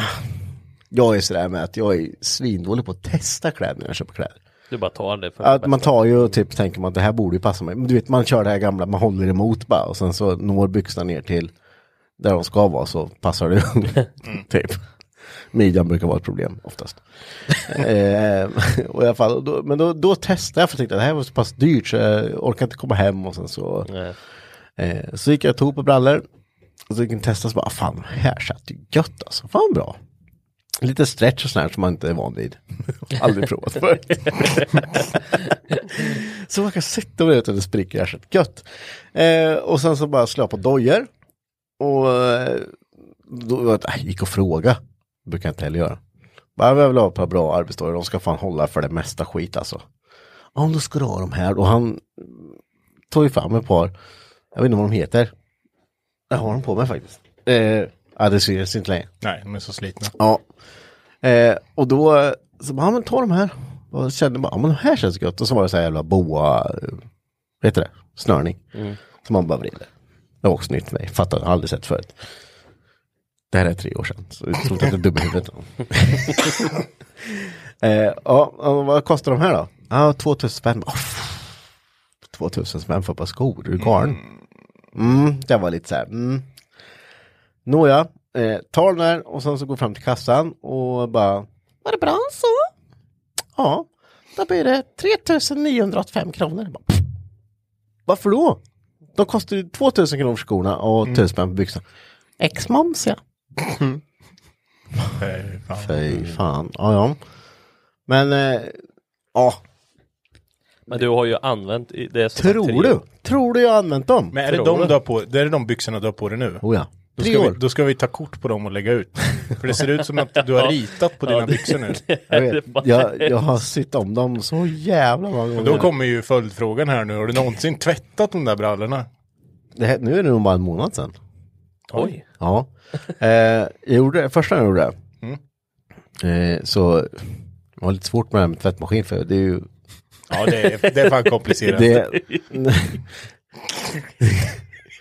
Jag är sådär med att jag är svindålig på att testa kläder när jag köper kläder. Du bara tar det för Att man tar ju och typ tänker man att det här borde ju passa mig. Men du vet man kör det här gamla, man håller emot bara och sen så når byxorna ner till där de ska vara så passar det. [LAUGHS] [LAUGHS] typ. Midjan brukar vara ett problem oftast. [LAUGHS] eh, och i alla fall, då, men då, då testade jag för jag tänkte att det här var så pass dyrt så jag orkar inte komma hem och sen så. Eh, så gick jag och tog på brallor. Och så gick jag och testade så bara, fan här satt ju gött alltså. Fan bra. Lite stretch och sånt här som man inte är van vid. [LAUGHS] Aldrig provat förut. så man kan sitta med det utan det spricker i arslet. Gött. Eh, och sen så bara slå på dojor. Och eh, då äh, gick och fråga. Brukar jag inte heller göra. Bara, jag vill ha ett par bra arbetsdojor. De ska fan hålla för det mesta skit alltså. Ja, då ska du ha de här. Och han tog ju fram ett par. Jag vet inte vad de heter. Jag har dem på mig faktiskt. Eh, ja, det syns inte längre. Nej, de är så slitna. Ja. Eh, och då så bara, ja men ta de här. Och kände bara, ja men de här känns gött. Och så var det så här jävla boa, eh, vad heter det, snörning. Som man bara vrider. Det var också nytt för mig, fattar, aldrig sett förut. Det här är tre år sedan, så jag tror inte att jag är dum i huvudet. [LAUGHS] eh, ja, och vad kostar de här då? Ja, 2000 spänn. Oh, 2000 spänn för ett par skor, är du galen? Mm, det var lite så här, mm. Nåja, eh, tar den där och sen så går fram till kassan och bara Var det bra så? Ja, då blir det 3985 kronor. Bara, pff, Varför då? De kostar ju 2000 kronor för skorna och 1000 spänn för byxorna. Ex-moms ja. [LAUGHS] Fy fan. Fy fan. Ja, ja. Men, eh, ja, Men du har ju använt i- det som tror du? Tror du jag har använt dem? Men är det Tror de, du? du har på, det är de byxorna du har på dig nu? Oh ja. Då ska, år. vi, då ska vi ta kort på dem och lägga ut. För det ser ut som att du har [LAUGHS] ritat på dina Ja, det- byxor nu. [LAUGHS] Jag, vet, jag, jag har sytt om dem så jävla många gånger. Och då kommer ju följdfrågan här nu. Har du någonsin tvättat de där brallorna? det här, nu är det nog bara en månad sedan. Oj. Ja. Eh, jag gjorde det, första jag gjorde Mm. eh, så det var lite svårt med det här med tvättmaskin för det är ju Ja, det är, det är fan [LAUGHS] komplicerat. det,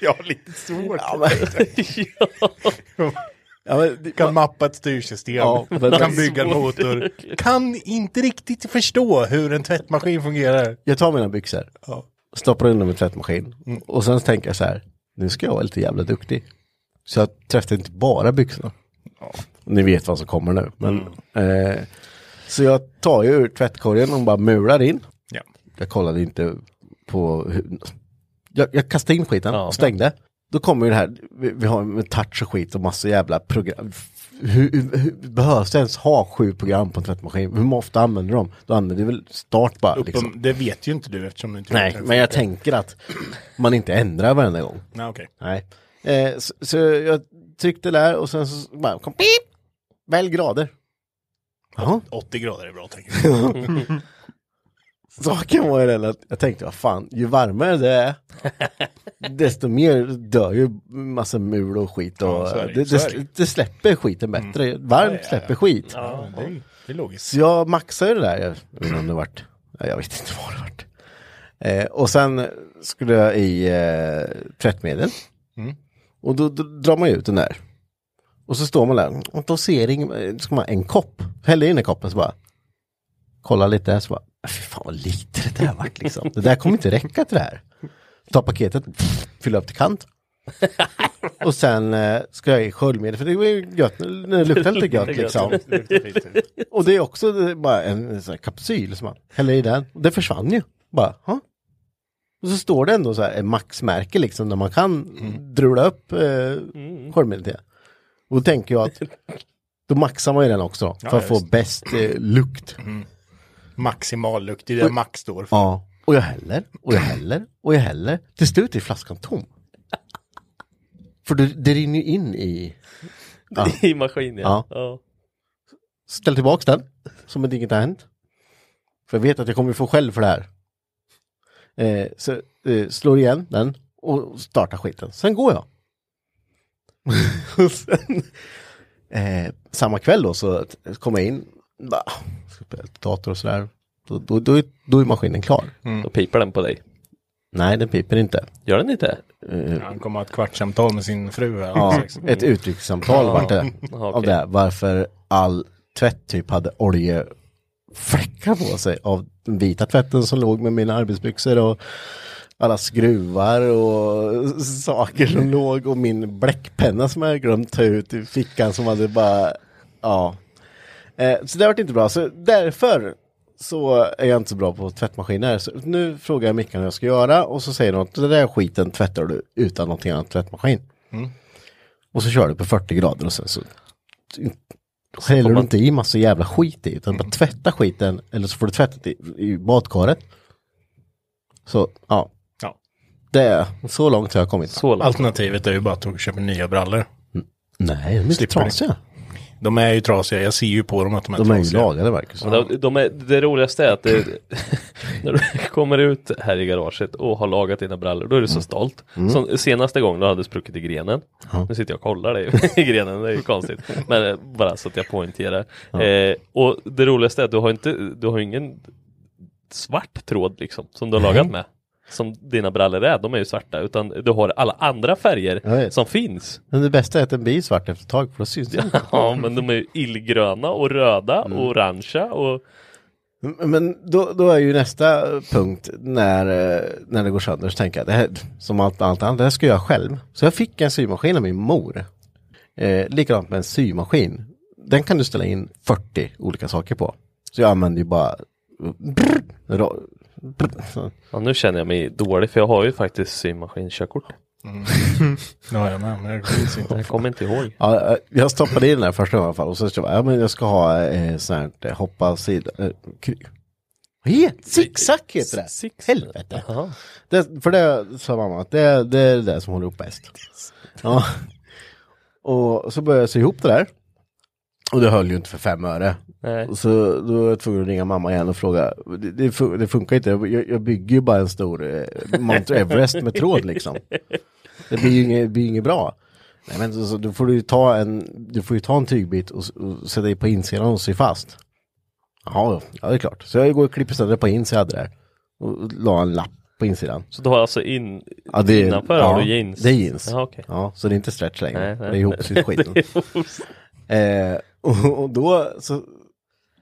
[LAUGHS] Ja, lite svårt. ja, men, [LAUGHS] ja, men, det- kan mappa ett styrsystem, Ja, men- kan bygga en motor, [LAUGHS] kan inte riktigt förstå hur en tvättmaskin fungerar. jag tar mina byxor, Ja. stoppar in dem i tvättmaskin och sen tänker jag så här, nu ska jag vara lite jävla duktig. Så jag tvättar inte bara byxorna. Ni vet vad som kommer nu. Men, eh, så jag tar ju ur tvättkorgen och bara mular in. Ja. Jag kollade inte på hur... Jag, jag kastade in skiten Ja. och stängde. Då kommer ju det här, vi, vi har med touch och skit och massa jävla program. Hur, hur, hur behövs det ens ha sju program på en tvättmaskin? Hur ofta använder de? Då använder du väl start bara Uppen, liksom. Det vet ju inte du eftersom du inte Nej, men jag tänker att man inte ändrar varenda gång. Nej, okej. Nej. Eh, så, så jag tryckte där och sen så bara kom pip! Välj grader. Jaha. 80 grader är bra tänker jag. [LAUGHS] [LAUGHS] Saken var ju den att jag tänkte, vad fan, ju varmare det är, [LAUGHS] desto mer dör ju massa mul och skit och Ja, så är det. det, Så det, är det. Mm. det släpper skiten bättre. Varmt släpper skit. Ja, det, det är logiskt. Så jag maxade det där, jag vet inte om det vart, ja, jag vet inte vad det vart. Eh, och sen skulle jag i eh, tvättmedel. Mm. Och då, då drar man ju ut den där. Och så står man där, och då ser ingen, ska man ha en kopp, häller in i koppen så bara, kolla lite så bara, fy fan vad lite det där vart liksom. Det där kommer inte räcka till det här. Ta paketet, fylla upp till kant. [LAUGHS] och sen eh, ska jag i sköljmedel, för det är ju gött, det luktar lite gött liksom. Och det är också det är bara en sån här kapsyl som man häller i den. Det försvann ju. Bara, ha? Och så står det ändå så här maxmärke liksom där man kan drula upp eh, sköljmedlet till. Och då tänker jag att [LAUGHS] då maxar man ju den också då, för Ja, att få bäst eh, lukt. Maximal lukt, det är det Max står för. Ja, och jag häller, och jag häller, och jag häller. Till slut är flaskan tom. För det, det rinner ju in i... Ja. [LAUGHS] I maskin ja. Ja. Ställ tillbaks den, som att inget har hänt. För jag vet att jag kommer få skäll för det här. Eh, så eh, slår igen den och startar skiten. Sen går jag. [LAUGHS] och sen, eh, samma kväll då så kommer jag in, bara, ska spela lite dator och sådär. Då, då, då, är- då är maskinen klar. Då piper den på dig. Nej, den piper inte. Gör den inte? Han kommer ha ett kvartssamtal med sin fru. Här. Ja, ett uttryckssamtal vart det. [LAUGHS] Av det. Varför all tvätt typ hade oljefläckar på sig. Av den vita tvätten som låg med mina arbetsbyxor och alla skruvar och [LAUGHS] saker som låg och min bläckpenna som jag glömt ta ut i fickan som hade bara, ja. Eh, så det har varit inte bra. Så därför så är jag inte så bra på tvättmaskiner. Så nu frågar jag Mickan hur jag ska göra och så säger de att det där skiten tvättar du utan någonting annat tvättmaskin. Och så kör du på 40 grader och sen så häller du inte i massa jävla skit i utan bara tvätta skiten eller så får du tvätta i, i badkaret. Så ja, Ja. det är så långt har jag kommit. Så långt. Alternativet är ju bara att du köper nya brallor. Nej, de är inte trasiga. De är ju trasiga, jag ser ju på dem att de är De är ju trasiga. lagade. Men De, de är, det roligaste är att det, [LAUGHS] när du kommer ut här i garaget och har lagat dina brallor, då är du så stolt. Som senaste gången du hade spruckit i grenen. Nu sitter jag och kollar dig [LAUGHS] i grenen, det är ju konstigt. Men eh, bara så att jag poängterar. Eh, och det roligaste är att du har inte, du har ingen svart tråd liksom, som du har lagat med. Som dina brallor är, de är ju svarta, utan du har alla andra färger som finns. Men det bästa är att den blir svart efter ett tag för då syns det. [LAUGHS] Ja, men de är ju illgröna och röda och orangea och Men då, då är ju nästa punkt när, eh, när det går sönder så tänker jag det här, som allt, allt annat, det här ska jag själv. Så jag fick en symaskin av min mor. Eh, likadant med en symaskin. Den kan du ställa in 40 olika saker på. Så jag använder ju bara brr. Ja, nu känner jag mig dålig för jag har ju faktiskt symaskinkörkort. [LAUGHS] Ja, jag med, men jag minns inte. Jag kommer inte ihåg. Ja, eh, jag stoppade in den här första gången i alla fall och så sa jag, ja men jag ska ha eh, sånt här eh, hoppa sida. Eh, Vad heter Zigzag heter det. Six- Helvete. Det, för det sa mamma att det, det är det som håller ihop bäst. Ja. Och så började jag sy ihop det där. Och det höll ju inte för fem öre. Nej. Så då var jag tvungen att ringa mamma igen och fråga. Det, det, det funkar inte. Jag, jag bygger ju bara en stor eh, Mount Everest med tråd liksom. Det blir ju inget, det blir inget bra. Nej men så, så, då får du ju ta en, du får ju ta en tygbit och, och sätta i på insidan och sy fast. Ja, ja det är klart. Så jag går och klipper sönder på ins jag hade där. Och la en lapp på insidan. Så du har alltså in, Ja, det är, innanför ja, har du jeans? Det är jeans. Jaha, okej. Ja, så det är inte stretch längre. Nej, nej. Det är ihopsytt skiten. [LAUGHS] eh, och, och då så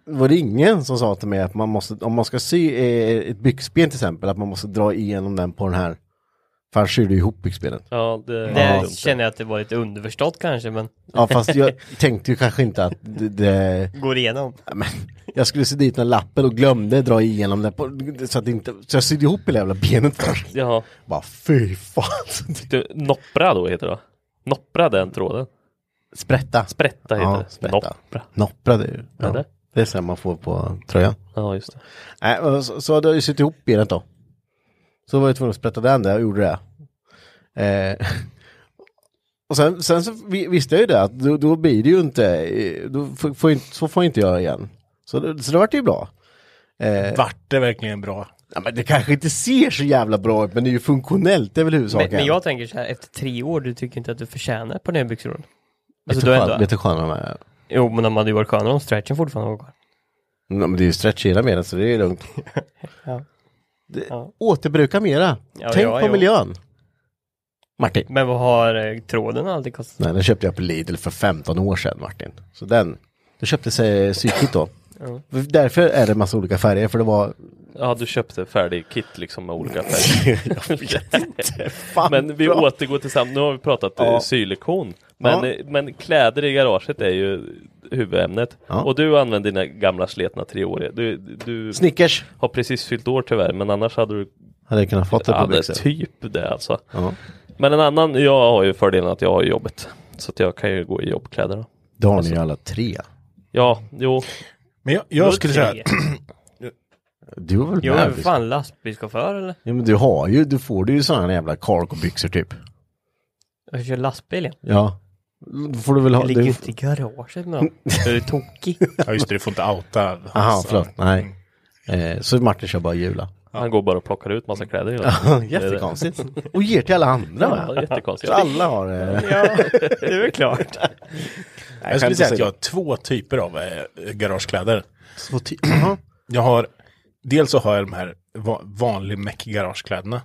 var det ingen som sa till mig att man måste, om man ska sy ett byxben till exempel, att man måste dra igenom den på den här. För annars syr du ihop byxbenet. Ja, det, Det känner jag att det var lite underförstått kanske, men Ja, fast jag tänkte ju kanske inte att det, det går igenom. Men, jag skulle sy dit den lappen och glömde dra igenom den på, så att det inte, så jag sydde ihop hela jävla benet först. Jaha. Bara fy fan. Du, noppra då heter det va? Noppra den tråden? Sprätta. Sprätta heter Ja, det. sprätta. Noppra. Noppra det är ju. Ja, Ja, det. det är så man får på tröjan. Ja, just det. Och så, så hade jag ju sytt ihop benet då. Så var jag tvungen att sprätta den där och gjorde det. Eh, [LAUGHS] och sen, sen så vi- visste jag ju det att då, då blir det ju inte, då får, får inte, så får jag inte göra igen. Så det, så det vart ju bra. Eh, Vart det verkligen bra? ja, men det kanske inte ser så jävla bra ut men det är ju funktionellt, det är väl huvudsaken. Men, men jag tänker så här, efter tre år, du tycker inte att du förtjänar på den byxor? Alltså, du du skön, ändå... du skönare är? Jo, men de hade ju varit skönare om stretchen fortfarande var kvar. Ja, men det är ju stretch i hela benet så det är lugnt. [LAUGHS] Ja. Det, Ja. Återbruka mera. Ja, Tänk ja, på jo. miljön. Martin. Men vad har eh, tråden alltid kostat? Nej, den köpte jag på Lidl för 15 år sedan Martin. Så den, det köpte sig psykigt då. Ja. Därför är det massa olika färger, för det var... Ja, du köpte färdig kit liksom med olika [LAUGHS] färger. jag vet inte. [LAUGHS] Fan Men vi bra. återgår till sam, nu har vi pratat Ja. ja. sylektion. Men, Ja. men kläder i garaget är ju huvudämnet. Ja. Och du använder dina gamla sletna treåriga. Du, du Snickers. har precis fyllt år tyvärr, men annars hade du Hade kunnat fått det på byxor. typ det alltså. Ja. Men en annan, jag har ju fördelen att jag har jobbet. Så att jag kan ju gå i jobbkläder. Då. Det har ni ju alla tre. Ja, jo, Men jag, jag skulle säga, Du har väl Jag är fan lastbilschaufför eller? Ja men du har ju, du får du ju sådana jävla cargo-byxor typ. Jag kör lastbil ja. Ja. Då får du väl ha... Jag ligger ju inte i garaget med. [LAUGHS] Är du tokig? [LAUGHS] ja just det, du får inte outa. Aha, hans- förlåt. Nej. Eh, så Martin kör bara jula. han går bara och plockar ut massa kläder hela [LAUGHS] Jättekonstigt. Och ger till alla andra. Ja, jättekonstigt. Så alla har eh, ja, det är väl klart. Jag skulle säga att jag har två typer av eh, garagekläder. [CLEARS THROAT] Jaha. Jag har, dels så har jag de här va vanlig meck garagekläderna.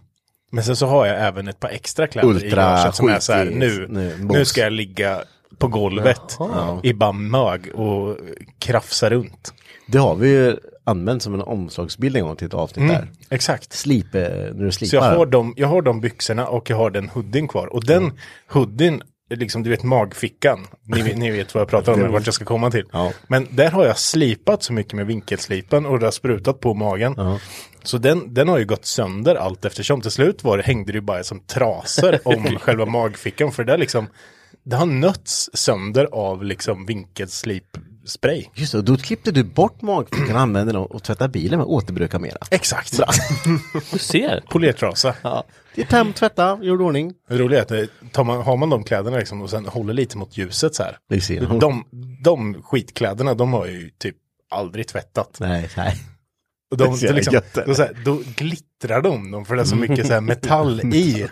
Men sen så har jag även ett par extra kläder i Ultra garaget som är så här, nu, Nu, ska jag ligga på golvet Ja. i bara mög och krafsa runt. Det har vi ju använt som en omslagsbild en gång till ett avsnitt där. Exakt. Slip, när du Så jag slipar. har, de, jag har de byxorna och jag har den hoodien kvar. Och den hoodien, liksom du vet magfickan, ni, vet- ni vet vad jag pratar om, vart jag ska komma till. Ja. Men där har jag slipat så mycket med vinkelslipen och det har sprutat på magen. Ja. Så den, den har ju gått sönder allt eftersom. Till slut var det, hängde det ju bara som trasor [LAUGHS] om själva magfickan. För det där liksom, det har nötts sönder av liksom vinkelslipspray. Just det, och då klippte du bort magfickan och använde den och tvättade bilen med återbruka mera. Exakt. [LAUGHS] Du ser. Polertrasa. Det är töm, tvätta, gjord ordning. Det roliga är att det- tar man, har man de kläderna liksom och sen håller lite mot ljuset så här. Ser. De, de skitkläderna, de har ju typ aldrig tvättat. Nej, nej. Och de, det liksom, då, så här, då glittrar de, de för det är så mycket så här metall i.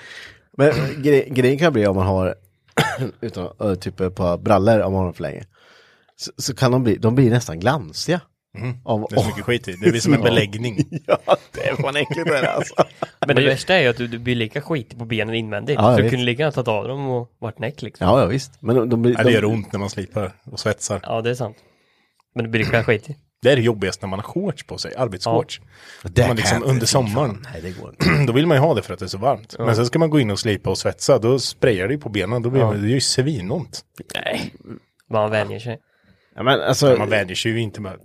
[LAUGHS] Men gre grejen kan bli om man har, [CLEARS THROAT] utan uh, typ ett par brallor om man har dem för länge. Så, så kan de bli, de blir nästan glansiga. Av, Det är så mycket skit i. Det blir som en beläggning. [LAUGHS] ja, det är fan äckligt det där, alltså. [LAUGHS] Men det värsta är ju att du, du blir lika skitig på benen invändigt. Ja, du vet. kunde lika gärna tagit av dem och varit näck liksom. Ja, ja visst. Men de, de blir... Ja, det de, gör ont när man slipar och svetsar. Ja, det är sant. Men du blir lika skitig. Det är det jobbigaste när man har shorts på sig, arbetsshorts. det man kan liksom under sommaren. Nej, det går inte. [CLEARS THROAT] Då vill man ju ha det för att det är så varmt. Men sen ska man gå in och slipa och svetsa, då sprayar det ju på benen. Då blir man, det är ju svinont. Nej. Man vänjer sig. Ja, men alltså, Man vänjer sig ju inte med.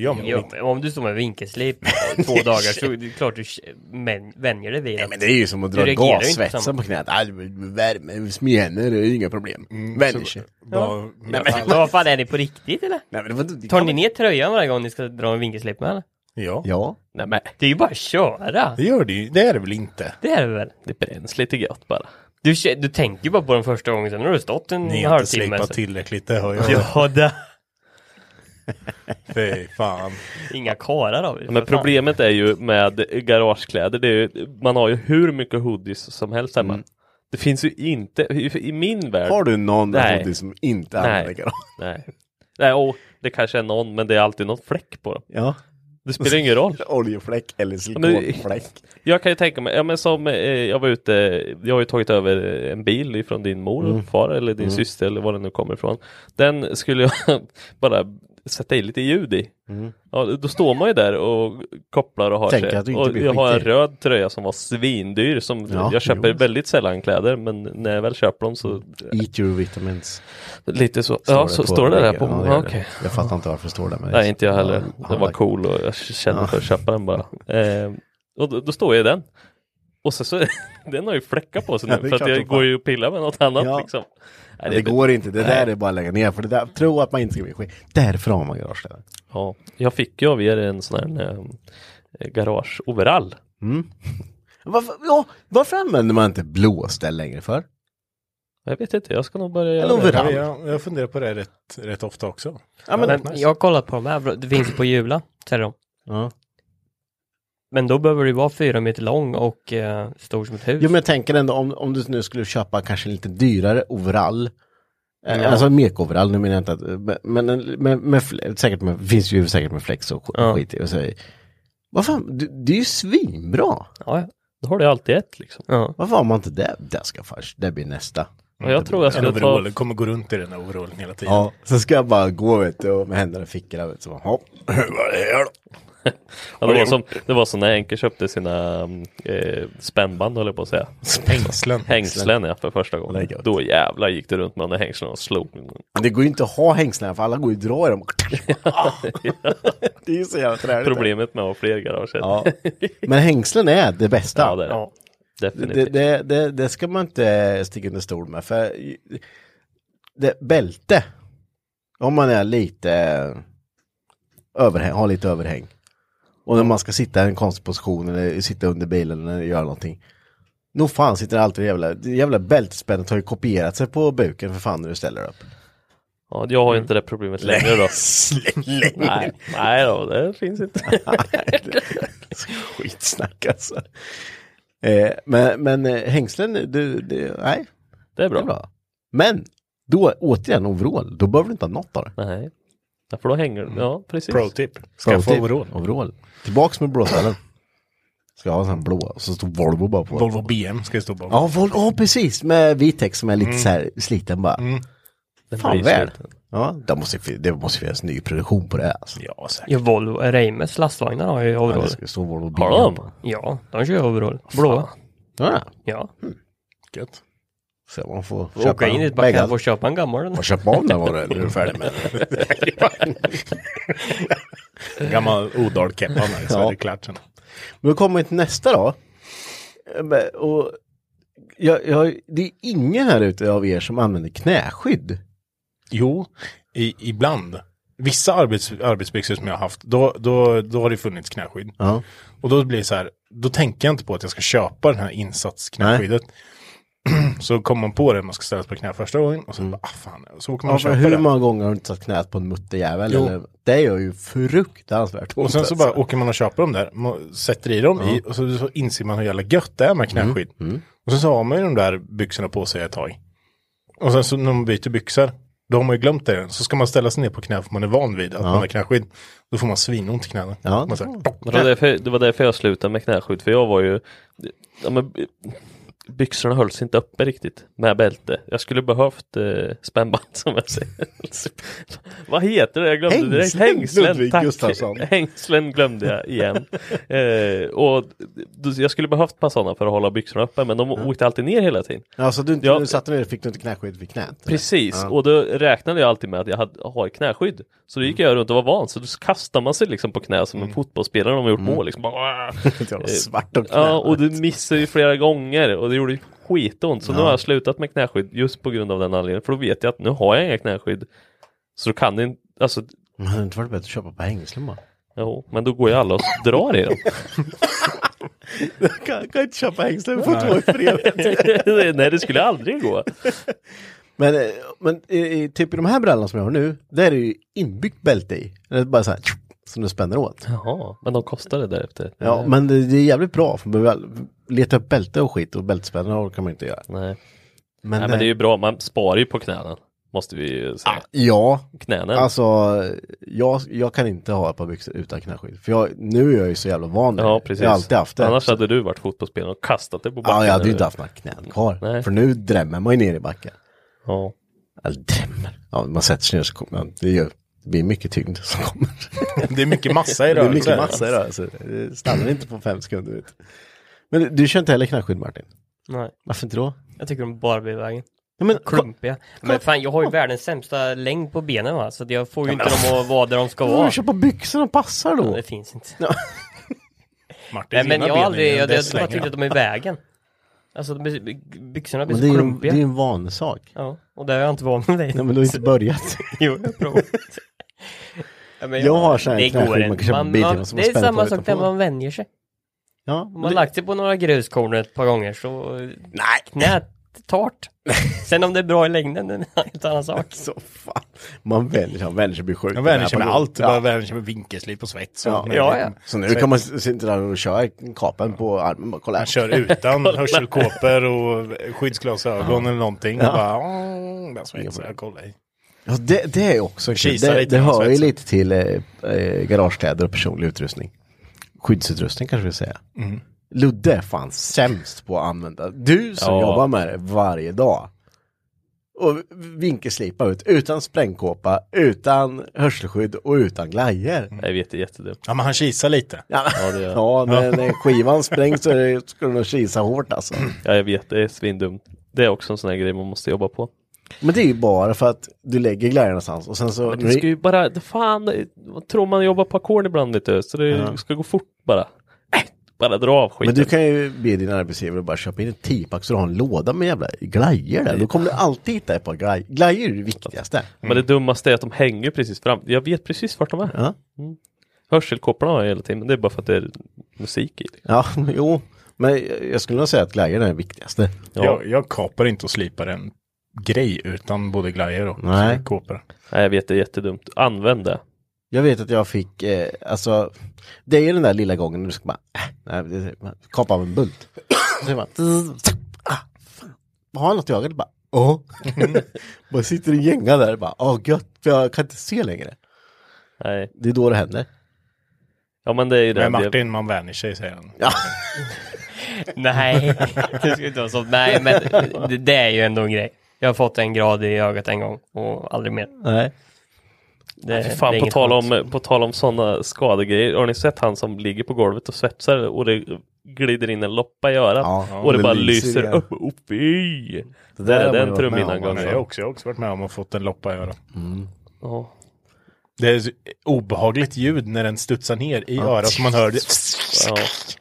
Ja, men Jo, men om du står med vinkelslip två [LAUGHS] dagar så är det klart du men, vänjer dig vid Nej, att men det är ju som att Du dra reagerar ju inte gassvetsen samma. på knät. Nej, det värme, smyhänner, det är inga problem. Vänjer sig. Bara- Nej, men, men vad fan är ni på riktigt eller? Nej, men det var, det Tar kan ni ner tröjan varje gång ni ska dra en vinkelslip med eller? Ja, Ja. Nej men, Det är ju bara att köra. det gör det ju. Det är det väl inte? Det är det väl? det bränns lite gött bara. Du, kä- du tänkte ju bara på den första gången, sen har du stått en Ni har inte halvtimme. slipat så- tillräckligt, det hör jag. Ja, det. [LAUGHS] Fy fan. Inga karar har vi. Men problemet är ju med garagekläder, det är ju, man har ju hur mycket hoodies som helst hemma. Det finns ju inte, i, min värld. Har du någon Nej. någonting som inte använder garage? Nej. Nej, och det kanske är någon, men det är alltid någon fläck på dem. Ja. Det spelar ingen roll. [LAUGHS] Oljefläck eller silikonfläck. Jag kan ju tänka mig, ja men som eh, jag var ute, jag har ju tagit över en bil ifrån din mor och Mm. far eller din syster eller var den nu kommer ifrån. Den skulle jag [LAUGHS] bara sätta i lite ljud i. Ja, då står man ju där och kopplar och har Tänker sig. Och jag har en röd tröja som var svindyr som Ja, jag köper jo. väldigt sällan kläder men när jag väl köper dem så Eat your vitamins. lite så. ja, så står det där på. Ja, det Ja, det. Jag fattar inte varför det står där. Men Nej, inte jag heller. Ja, Den var ja, cool och jag kände Ja. för att köpa den bara. Eh, och då, då står jag i den. Och så, så [LAUGHS] den har ju fläckar på sig Ja, nu det är för att jag går ju och pillar med något annat Ja. liksom. Nej, Men det går inte, det Nej. där är bara att lägga ner för det där, tro att man inte ska bli skit. Därför har man garageställare. Ja, jag fick ju av er en sån här eh, garage-overall. Varför, ja, varför använder man inte blåställ längre för? Jag vet inte, jag ska nog börja göra det. Jag, jag funderar på det rätt, rätt ofta också. Ja, men, Men jag har kollat på de här, det finns på Jula, säger de. ja. Men då behöver det vara fyra meter lång och eh, stor som ett hus. Jo men jag tänker ändå om, om du nu skulle köpa kanske en lite dyrare overall. eh, Ja. Alltså mek-overall, nu menar jag inte att, men med, med, med, fle- säkert med, finns ju säkert med flex och Ja. skit i. Och så, vad fan, du, det är ju svinbra. Ja. Då har du alltid ett liksom. ja. Varför har man inte det? Det ska först, det blir nästa. Och jag tror jag skulle overall, ta... kommer gå runt i den här overallen hela tiden. Ja, så ska jag bara gå vet du, och med händerna i fickorna. Vet, du, så bara, hopp, vad är det här då? Ja, det, var som, det var som när Enke köpte sina eh, spännband höll jag på att säga. Hängslen. Hängslen ja, för första gången. Då jävlar gick det runt med de där hängslena och slog. Men Det går ju inte att ha hängslen för alla går ju och drar i dem. [LAUGHS] det är ju så jävla träligt. Problemet med att ha fler garage. Ja. Men hängslen är det bästa. Ja, det är det. Ja. Det, Definitivt. det, det, det ska man inte sticka under stol med. För det, bälte, om man är lite överhäng, har lite överhäng. Och när man ska sitta i en konstig position eller sitta under bilen eller göra någonting. Nog fan sitter alltid jävla, jävla bältespännet har ju kopierat sig på buken för fan när du ställer upp. Ja, jag har ju inte det problemet längre då. [LAUGHS] Längre. Nej, nej då, det finns inte. [LAUGHS] Skitsnack alltså. Eh, men, men eh, hängslen, du, det, nej, Det är det är bra. bra. Men, då återigen overall, då behöver du inte ha något av det. Nej. Ja, för då hänger det. Ja, precis. Pro tip. Skaffa Pro overall. overall. Tillbaks med blåställen. Ska ha en sån blå och så står Volvo bara på. Volvo BM ska det stå på. Ja, Volvo, ja precis. Med Vitex som är lite så här sliten bara. Den Fan väl. sliten. Ja, det måste, det måste finnas ny produktion på det alltså. Ja, säkert. Ja, Volvo, Reimes lastvagnar har ju Ja, overall. det ska stå Volvo Har BM de? på. Ja, de kör overall. Blå. Ja, Ja. Gött. Så man får Åka in dit, bara bägge. kan jag få köpa en gammal? Och köpa om den var det, du är färdig med den. [LAUGHS] Gammal Odal-keppan här, så Ja. är det klart sen. Men då kommer vi till nästa då. Och jag, jag, det är ingen här ute av er som använder knäskydd. Jo, i, ibland. Vissa arbets, arbetsbyxor som jag har haft, då, då, då har det funnits knäskydd. Ja. Och då blir det så här, då tänker jag inte på att jag ska köpa den här insatsknäskyddet. [CLEARS THROAT] så kommer man på det, man ska ställa sig på knä första gången och så bara, ah, fan, så åker man Ja, och hur det. många gånger har du inte satt knät på en mutterjävel? Eller? Det gör ju fruktansvärt ont. Och sen så alltså. bara åker man och köper dem där, man sätter i dem i och så, så inser man hur jävla gött det är med knäskydd. Och sen så har man ju de där byxorna på sig ett tag. Och sen så när man byter byxor, då har man ju glömt det. Så ska man ställa sig ner på knä för man är van vid att man har knäskydd. Då får man svinont i knäna. Ja. Man säger, Men Det var, därför, det var därför jag slutade med knäskydd, för jag var ju ja, men, Byxorna hölls inte uppe riktigt med bälte. Jag skulle behövt eh, spännband som jag säger. [LAUGHS] Vad heter det? Jag glömde direkt. Hängslen, Hängslen, Ludvig tack. Gustafsson. [LAUGHS] Hängslen glömde jag igen. [LAUGHS] eh, och jag skulle behövt par sådana för att hålla byxorna uppe, men de åkte alltid ner hela tiden. Ja, så du, Ja. när du satte ner fick du inte knäskydd vid knät? Precis, Ja. och då räknade jag alltid med att jag hade, har knäskydd. Så då gick jag runt och var van, så då kastar man sig liksom på knä som en fotbollsspelare om man gjort mål. Liksom. Bara, Ett svart och knä. Ja, och du missade ju flera gånger och det gjorde ju skitont. Så nu har jag slutat med knäskydd just på grund av den anledningen. För då vet jag att nu har jag inga knäskydd. Så då kan det inte, alltså, Men hade det inte varit bättre att köpa på hängslen bara? jo, men då går ju alla och drar i dem. [LAUGHS] kan, kan inte köpa hängslen, inte vara i fred. [LAUGHS] Nej, det skulle aldrig gå. Men, eh, men i, typ i de här brallorna som jag har nu, där är det ju inbyggt bälte i. Är bara så här, som du spänner åt. Jaha, men de kostade därefter. Ja, men det, det är jävligt bra för man väl, leta upp bälte och skit och bältespännare orkar man inte göra. Nej. Men, Nej, men det är eh, ju bra, man sparar ju på knäna. Måste vi ju säga. Ja, Knäna. alltså jag, jag kan inte ha ett par byxor utan knäskydd. För jag, nu är jag ju så jävla van vid ja, det. precis. Jag har alltid haft det. Annars hade du varit fotbollsspelare och kastat det på backen. Ja, jag hade ju eller- inte haft några knän kvar. Nej. För nu drämmer man ju ner i backen. Ja. Eller drämmer. Ja, man sätter sig ner så kommer man, det, gör, det blir mycket tyngd som kommer. [LAUGHS] Det är mycket massa i det är rörelse. mycket massa i rörelse. Det stannar inte på fem sekunder. Du. Men du, du kör inte heller knäskydd Martin? Nej, Varför inte då? jag tycker de bara blir i vägen. Ja, men, Klumpiga. Men fan, jag har ju världens sämsta längd på benen va, så jag får ju inte dem att vara där de ska vara. köpa byxor som passar Ja, då? det finns inte. [LAUGHS] Martins Nej men jag har aldrig, ju jag, det jag bara slänger tyckte att de är i vägen. Alltså byxorna blir det så ju klumpiga. det är en vanesak. Ja, och där har jag inte varit med dig. Nej men du har inte börjat. [LAUGHS] Jo, jag har provat. Ja, men Jag har så här går man kan köpa Man- bil man- till som Det man är samma på sak där man vänjer sig. Ja, Om man det- lagt sig på några gruskorn ett par gånger så Nej! knät tart. [LAUGHS] Sen om det är bra i längden det är en helt annan sak. [LAUGHS] Så fan. Man vänjer sig, man vänjer sig blir sjuk. Man vänjer sig med allt, Ja. bara vänjer sig med vinkelslip och svets. och Ja. Ja, ja. Så nu kan man sitta där och köra kapen på armen. Bara, kolla. Man kör utan [LAUGHS] hörselkåpor och skyddsglasögon eller någonting. Ja. Och bara, åh, bara svetsar, kolla i. Ja, det, det är också kul. Det, lite det hör ju lite till eh, eh, garagekläder och personlig utrustning. Skyddsutrustning kanske vi säga. Mm. Ludde fan sämst på att använda. Du som Ja. jobbar med det varje dag. Och vinkelslipa ut utan sprängkåpa, utan hörselskydd och utan glajer. Jag vet, det är jättedumt. Ja, men han kisar lite. Ja, Ja, [LAUGHS] ja när, när skivan sprängs så det- ska du nog kisa hårt alltså. Ja, jag vet, det är svindumt. Det är också en sån här grej man måste jobba på. Men det är ju bara för att du lägger glajer någonstans och sen så... Men det ska ju bara, det fan, det- tror man jobbar på ackord ibland du, så det Ja. ska gå fort bara. Äh, bara dra av skiten. Men du kan ju be din arbetsgivare bara köpa in ett tipack så du har en låda med jävla glajer där. Då kommer du alltid hitta ett par glajer. Glajer är det viktigaste. Men det dummaste är att de hänger precis fram. Jag vet precis vart de är. Ja, Hörselkåporna har jag hela tiden, men det är bara för att det är musik i. liksom. ja [LAUGHS] jo. Men jag skulle nog säga att glajer är det viktigaste. Ja. Jag, jag kapar inte och slipar en grej utan både glajer och Nej. kåpor. Nej, jag vet, det är jättedumt. Använd det. Jag vet att jag fick, eh, alltså, det är ju den där lilla gången när du ska bara, äh, nej, kapa av en bult. Så man, ah, fan. Har jag något i ögat? Bara, åh. [LAUGHS] bara sitter i gänga där bara, åh gött, för jag kan inte se längre. Nej. Det är då det händer. Ja, men det är ju det. Men Martin, man vänjer sig säger han. Ja. [LAUGHS] Nej, det ska inte vara så. Nej, men det, det är ju ändå en grej. Jag har fått en grad i ögat en gång och aldrig mer. Nej. Det, Fy det fan, är på tal, om, på tal om sådana skadegrejer. Har ni sett han som ligger på golvet och svetsar och det glider in en loppa i örat? Ja, och det, det bara lyser igen. upp. Oh, fy! Det där är den trumhinnan gång. Jag, har också, jag också varit med om att fått en loppa i örat. Ja. Det är obehagligt ljud när den studsar ner i örat så man hör det. Ja.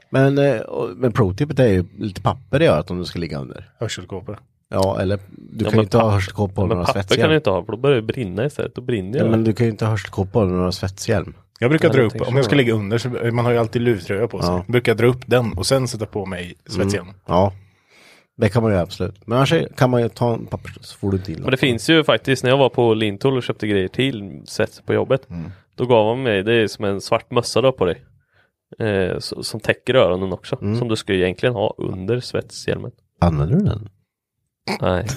Men, eh, men pro-tipet är ju lite papper i örat om du ska ligga under. Hörselkåpor. Ja, eller du Ja, kan ju inte ha hörselkåpa på Men några papper kan du svetshjälm. inte ha för då börjar det brinna istället. Då brinner Ja, men du kan ju inte ha hörselkåpa på några svetshjälm. Jag brukar Ja, dra jag upp, om jag ska ligga under så man har ju alltid luvtröja på sig. Ja. Brukar dra upp den och sen sätta på mig svetshjälm. Ja, det kan man ju absolut. Men annars kan man ju ta en papper så får du inte in Men det finns ju faktiskt, när jag var på Lintoll och köpte grejer till svets på jobbet. Mm. Då gav han mig, det är som en svart mössa då på dig. Eh, som täcker öronen också. Mm. Som du ska egentligen ha under svetshjälmen. Använder du den? Nej.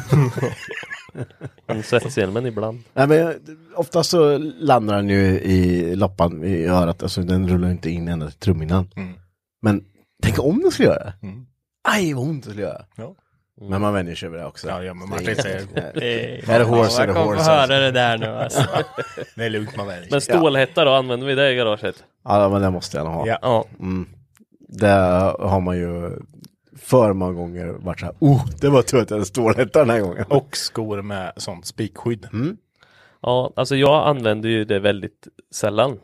[LAUGHS] Men svetshjälmen ibland. Nej, men oftast så landar den ju i loppan i örat, alltså den rullar inte in ända till trumhinnan. Mm. Men tänk om den skulle göra det. Mm. Aj vad ont det skulle göra. Ja. Men man vänjer sig över det också. Ja, ja, men Martin säger Är det horse, är det Jag kommer horse, alltså. höra det där nu alltså. [LAUGHS] det är lugnt man vänjer sig. Men stålhätta då, använder vi det i garaget? Ja, men det måste jag nog ha. Ja. Ja. Mm. Det har man ju för många gånger varit så här, oh, det var tur att jag hade stålhätta den här gången. Och skor med sånt spikskydd. Mm. Ja, alltså jag använder ju det väldigt sällan.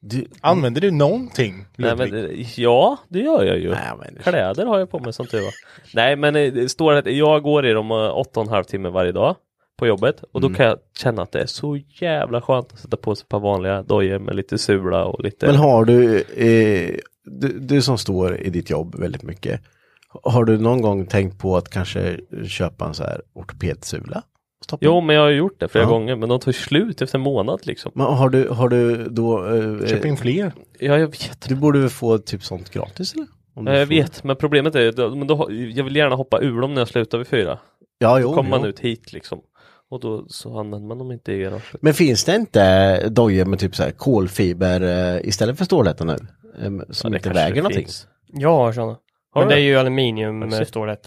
Du, Använder du någonting? Nej, men, ja, det gör jag ju. Nej, men- Kläder har jag på mig som tur var. Nej, men eh, det står att jag går i dem eh, åtta och en halv timme varje dag på jobbet och då Mm. kan jag känna att det är så jävla skönt att sätta på sig ett par vanliga dojor med lite sula och lite Men har du, eh, du, du som står i ditt jobb väldigt mycket, har du någon gång tänkt på att kanske köpa en så här ortopedsula? stoppa Jo, men jag har gjort det flera Ja. gånger, men de tar slut efter en månad liksom. Men har du, har du då... eh, Köp in fler. Ja, jag vet. Du borde väl få typ sånt gratis eller? Ja, jag får- vet, men problemet är, då, men då, har- jag vill gärna hoppa ur dem när jag slutar vid fyra. Ja, Då jo. kommer man jo. ut hit liksom. Och då så använder man dem inte i garaget. Men finns det inte dojor med typ så här kolfiber eh, istället för stålhätta nu? Eh, Som Ja, inte väger någonting? Jag finns. har sådana. Men det är det? ju aluminium Har du sett?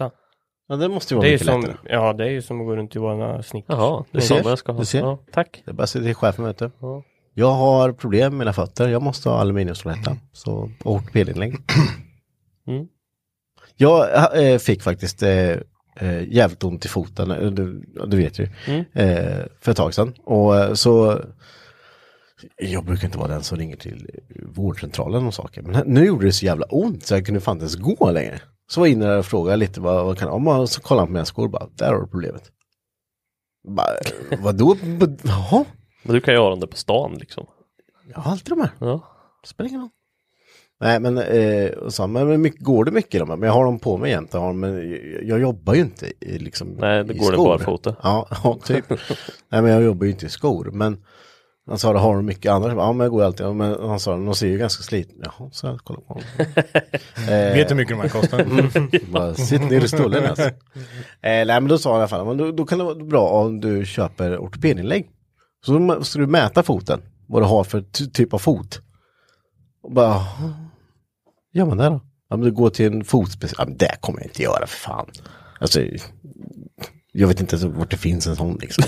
Ja, det måste ju vara Det är ju mycket som, lättare. ja det är ju som att gå runt i våra Snickers. Jaha, det är Du ser, sådana jag ska ha. du ser. Ja, tack. Det är bara att säga till chefen vet du. Ja. Jag har problem med mina fötter, jag måste ha aluminiumstålhätta. Så ortopedinlägg. [CLEARS THROAT] Mm. Jag eh, fick faktiskt eh, eh, jävligt ont i foten, eh, du, ja, du vet ju, Mm. eh, för ett tag sedan. Och eh, så jag brukar inte vara den som ringer till vårdcentralen och saker. Men nu gjorde det så jävla ont så jag kunde fan inte ens gå längre. Så var jag inne där och frågade lite vad, vad kan om man så kollade han på mina skor bara, där har du problemet. Bara, vadå? Jaha? Men du kan ju ha dem där på stan liksom. Jag har alltid de här. Ja. Spelar ingen roll. Nej men, eh, och så, men mycket, går det mycket i de här? Men jag har dem på mig jämt. Jag, dem, men jag, jag jobbar ju inte i, liksom, Nej, det går det skor. barfota. Ja, ja, typ. [LAUGHS] Nej men jag jobbar ju inte i skor. Men han sa, har du mycket annars? Ja men jag går alltid. Men han sa, de ser ju ganska slitna. Jaha, så jag kollar på dem. eh, [LAUGHS] Vet du hur mycket de här kostar? [LAUGHS] bara, sitt ner i stolen alltså. [LAUGHS] Eh, nej men då sa han i alla fall, men då, då kan det vara bra om du köper ortopedinlägg. Så då ska du mäta foten, vad du har för ty- typ av fot. Och bara, "Jaha, gör man det då? Ja men du går till en fotspecialist, ja men det kommer jag inte göra för fan. Alltså, jag vet inte ens vart det finns en sån liksom.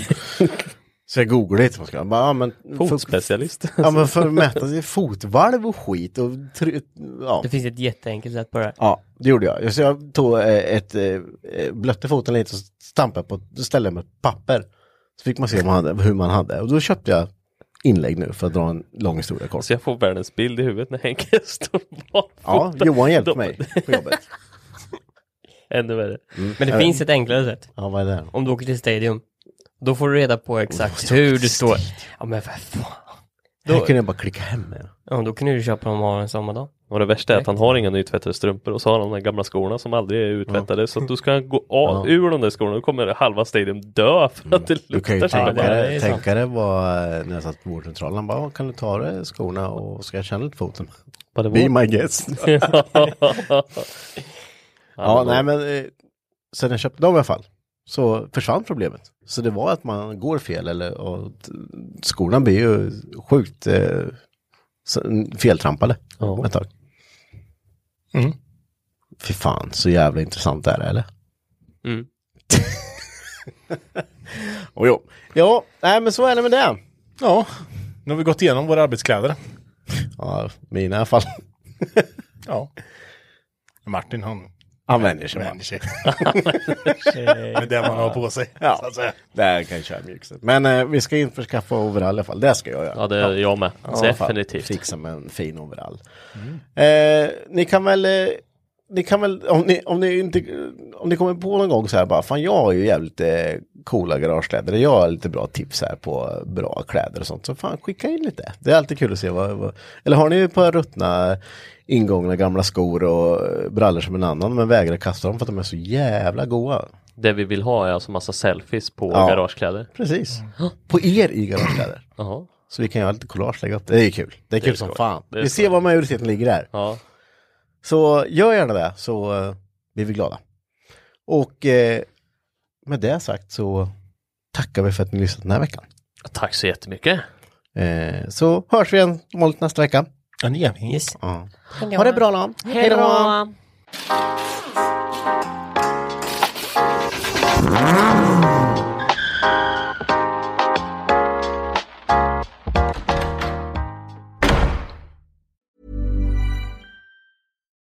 Så jag googlade lite, ska, bara, ja, men, Fotspecialist. [LAUGHS] Ja men för att mäta sig fotvalv och skit och try- ja. Det finns ett jätteenkelt sätt på det här. Ja, det gjorde jag. Så jag tog eh, ett, eh, blötte foten lite och stampade på, ställde med ett papper. Så fick man se man hade, hur man hade. Och då köpte jag inlägg nu för att dra en lång historia kort. Så jag får världens bild i huvudet när Henke [LAUGHS] står Ja, barfota. Johan hjälpte mig på jobbet. [LAUGHS] Ännu värre. Men det finns ett enklare sätt. Ja, vad är det? Om du åker till Stadium. Då får du reda på exakt hur du står. Ja men för fan. Då Då, kunde jag bara klicka hem med. ja, då kan du ju köpa dem en samma dag. Och det värsta är att han har inga nytvättade strumpor och så har han de där gamla skorna som aldrig är uttvättade. Så att du ska gå av, Ja. ur de där skorna, då kommer halva stadion dö för att det Du kan ju luktar så tänka, det tänka dig vad, eh, när jag satt på vårdcentralen, bara, "Ja, kan du ta dig skorna och ska jag känna lite foten? Vad det Be var. my guest. [LAUGHS] Ja, nej men eh, sen jag köpte dem i alla fall så försvann problemet. Så det var att man går fel eller och skorna blir ju sjukt eh, feltrampade Ja. ett tag. Mm. Fy fan, så jävla intressant är det eller? Mm. [LAUGHS] Och jo. Ja, nej men så är det med det. Ja, nu har vi gått igenom våra arbetskläder. Ja, mina i alla fall. [LAUGHS] Ja. Martin han Han vänjer sig. vänjer sig. [LAUGHS] Med det man har på sig. Ja. Så att säga. Där kan jag köra mjukset. Men eh, vi ska införskaffa overall i alla fall. Det ska jag göra. Ja, det är jag med. Ja. Definitivt. Fixa med en fin overall. Eh, ni kan väl, eh, ni kan väl, om ni, om ni inte, om ni kommer på någon gång så här bara, fan jag har ju jävligt eh, coola garagekläder. Jag har lite bra tips här på bra kläder och sånt. Så fan skicka in lite. Det är alltid kul att se vad, vad eller har ni ett par ruttna ingångna gamla skor och brallor som en annan men vägrar kasta dem för att de är så jävla goa. Det vi vill ha är alltså massa selfies på Ja. garagekläder. Precis. På er i garagekläder. Så vi kan göra lite collage lägga upp. Det är kul. Det är kul är som skoj. fan. Det Vi ser var majoriteten ligger där. Ja. Så gör gärna det så uh, blir vi glada. Och eh, med det sagt så tackar vi för att ni lyssnat den här veckan. Tack så jättemycket. Eh, så hörs vi igen vanligt nästa vecka. Ja, ni är med. Yes. Ja. Ha det bra då. Hej då!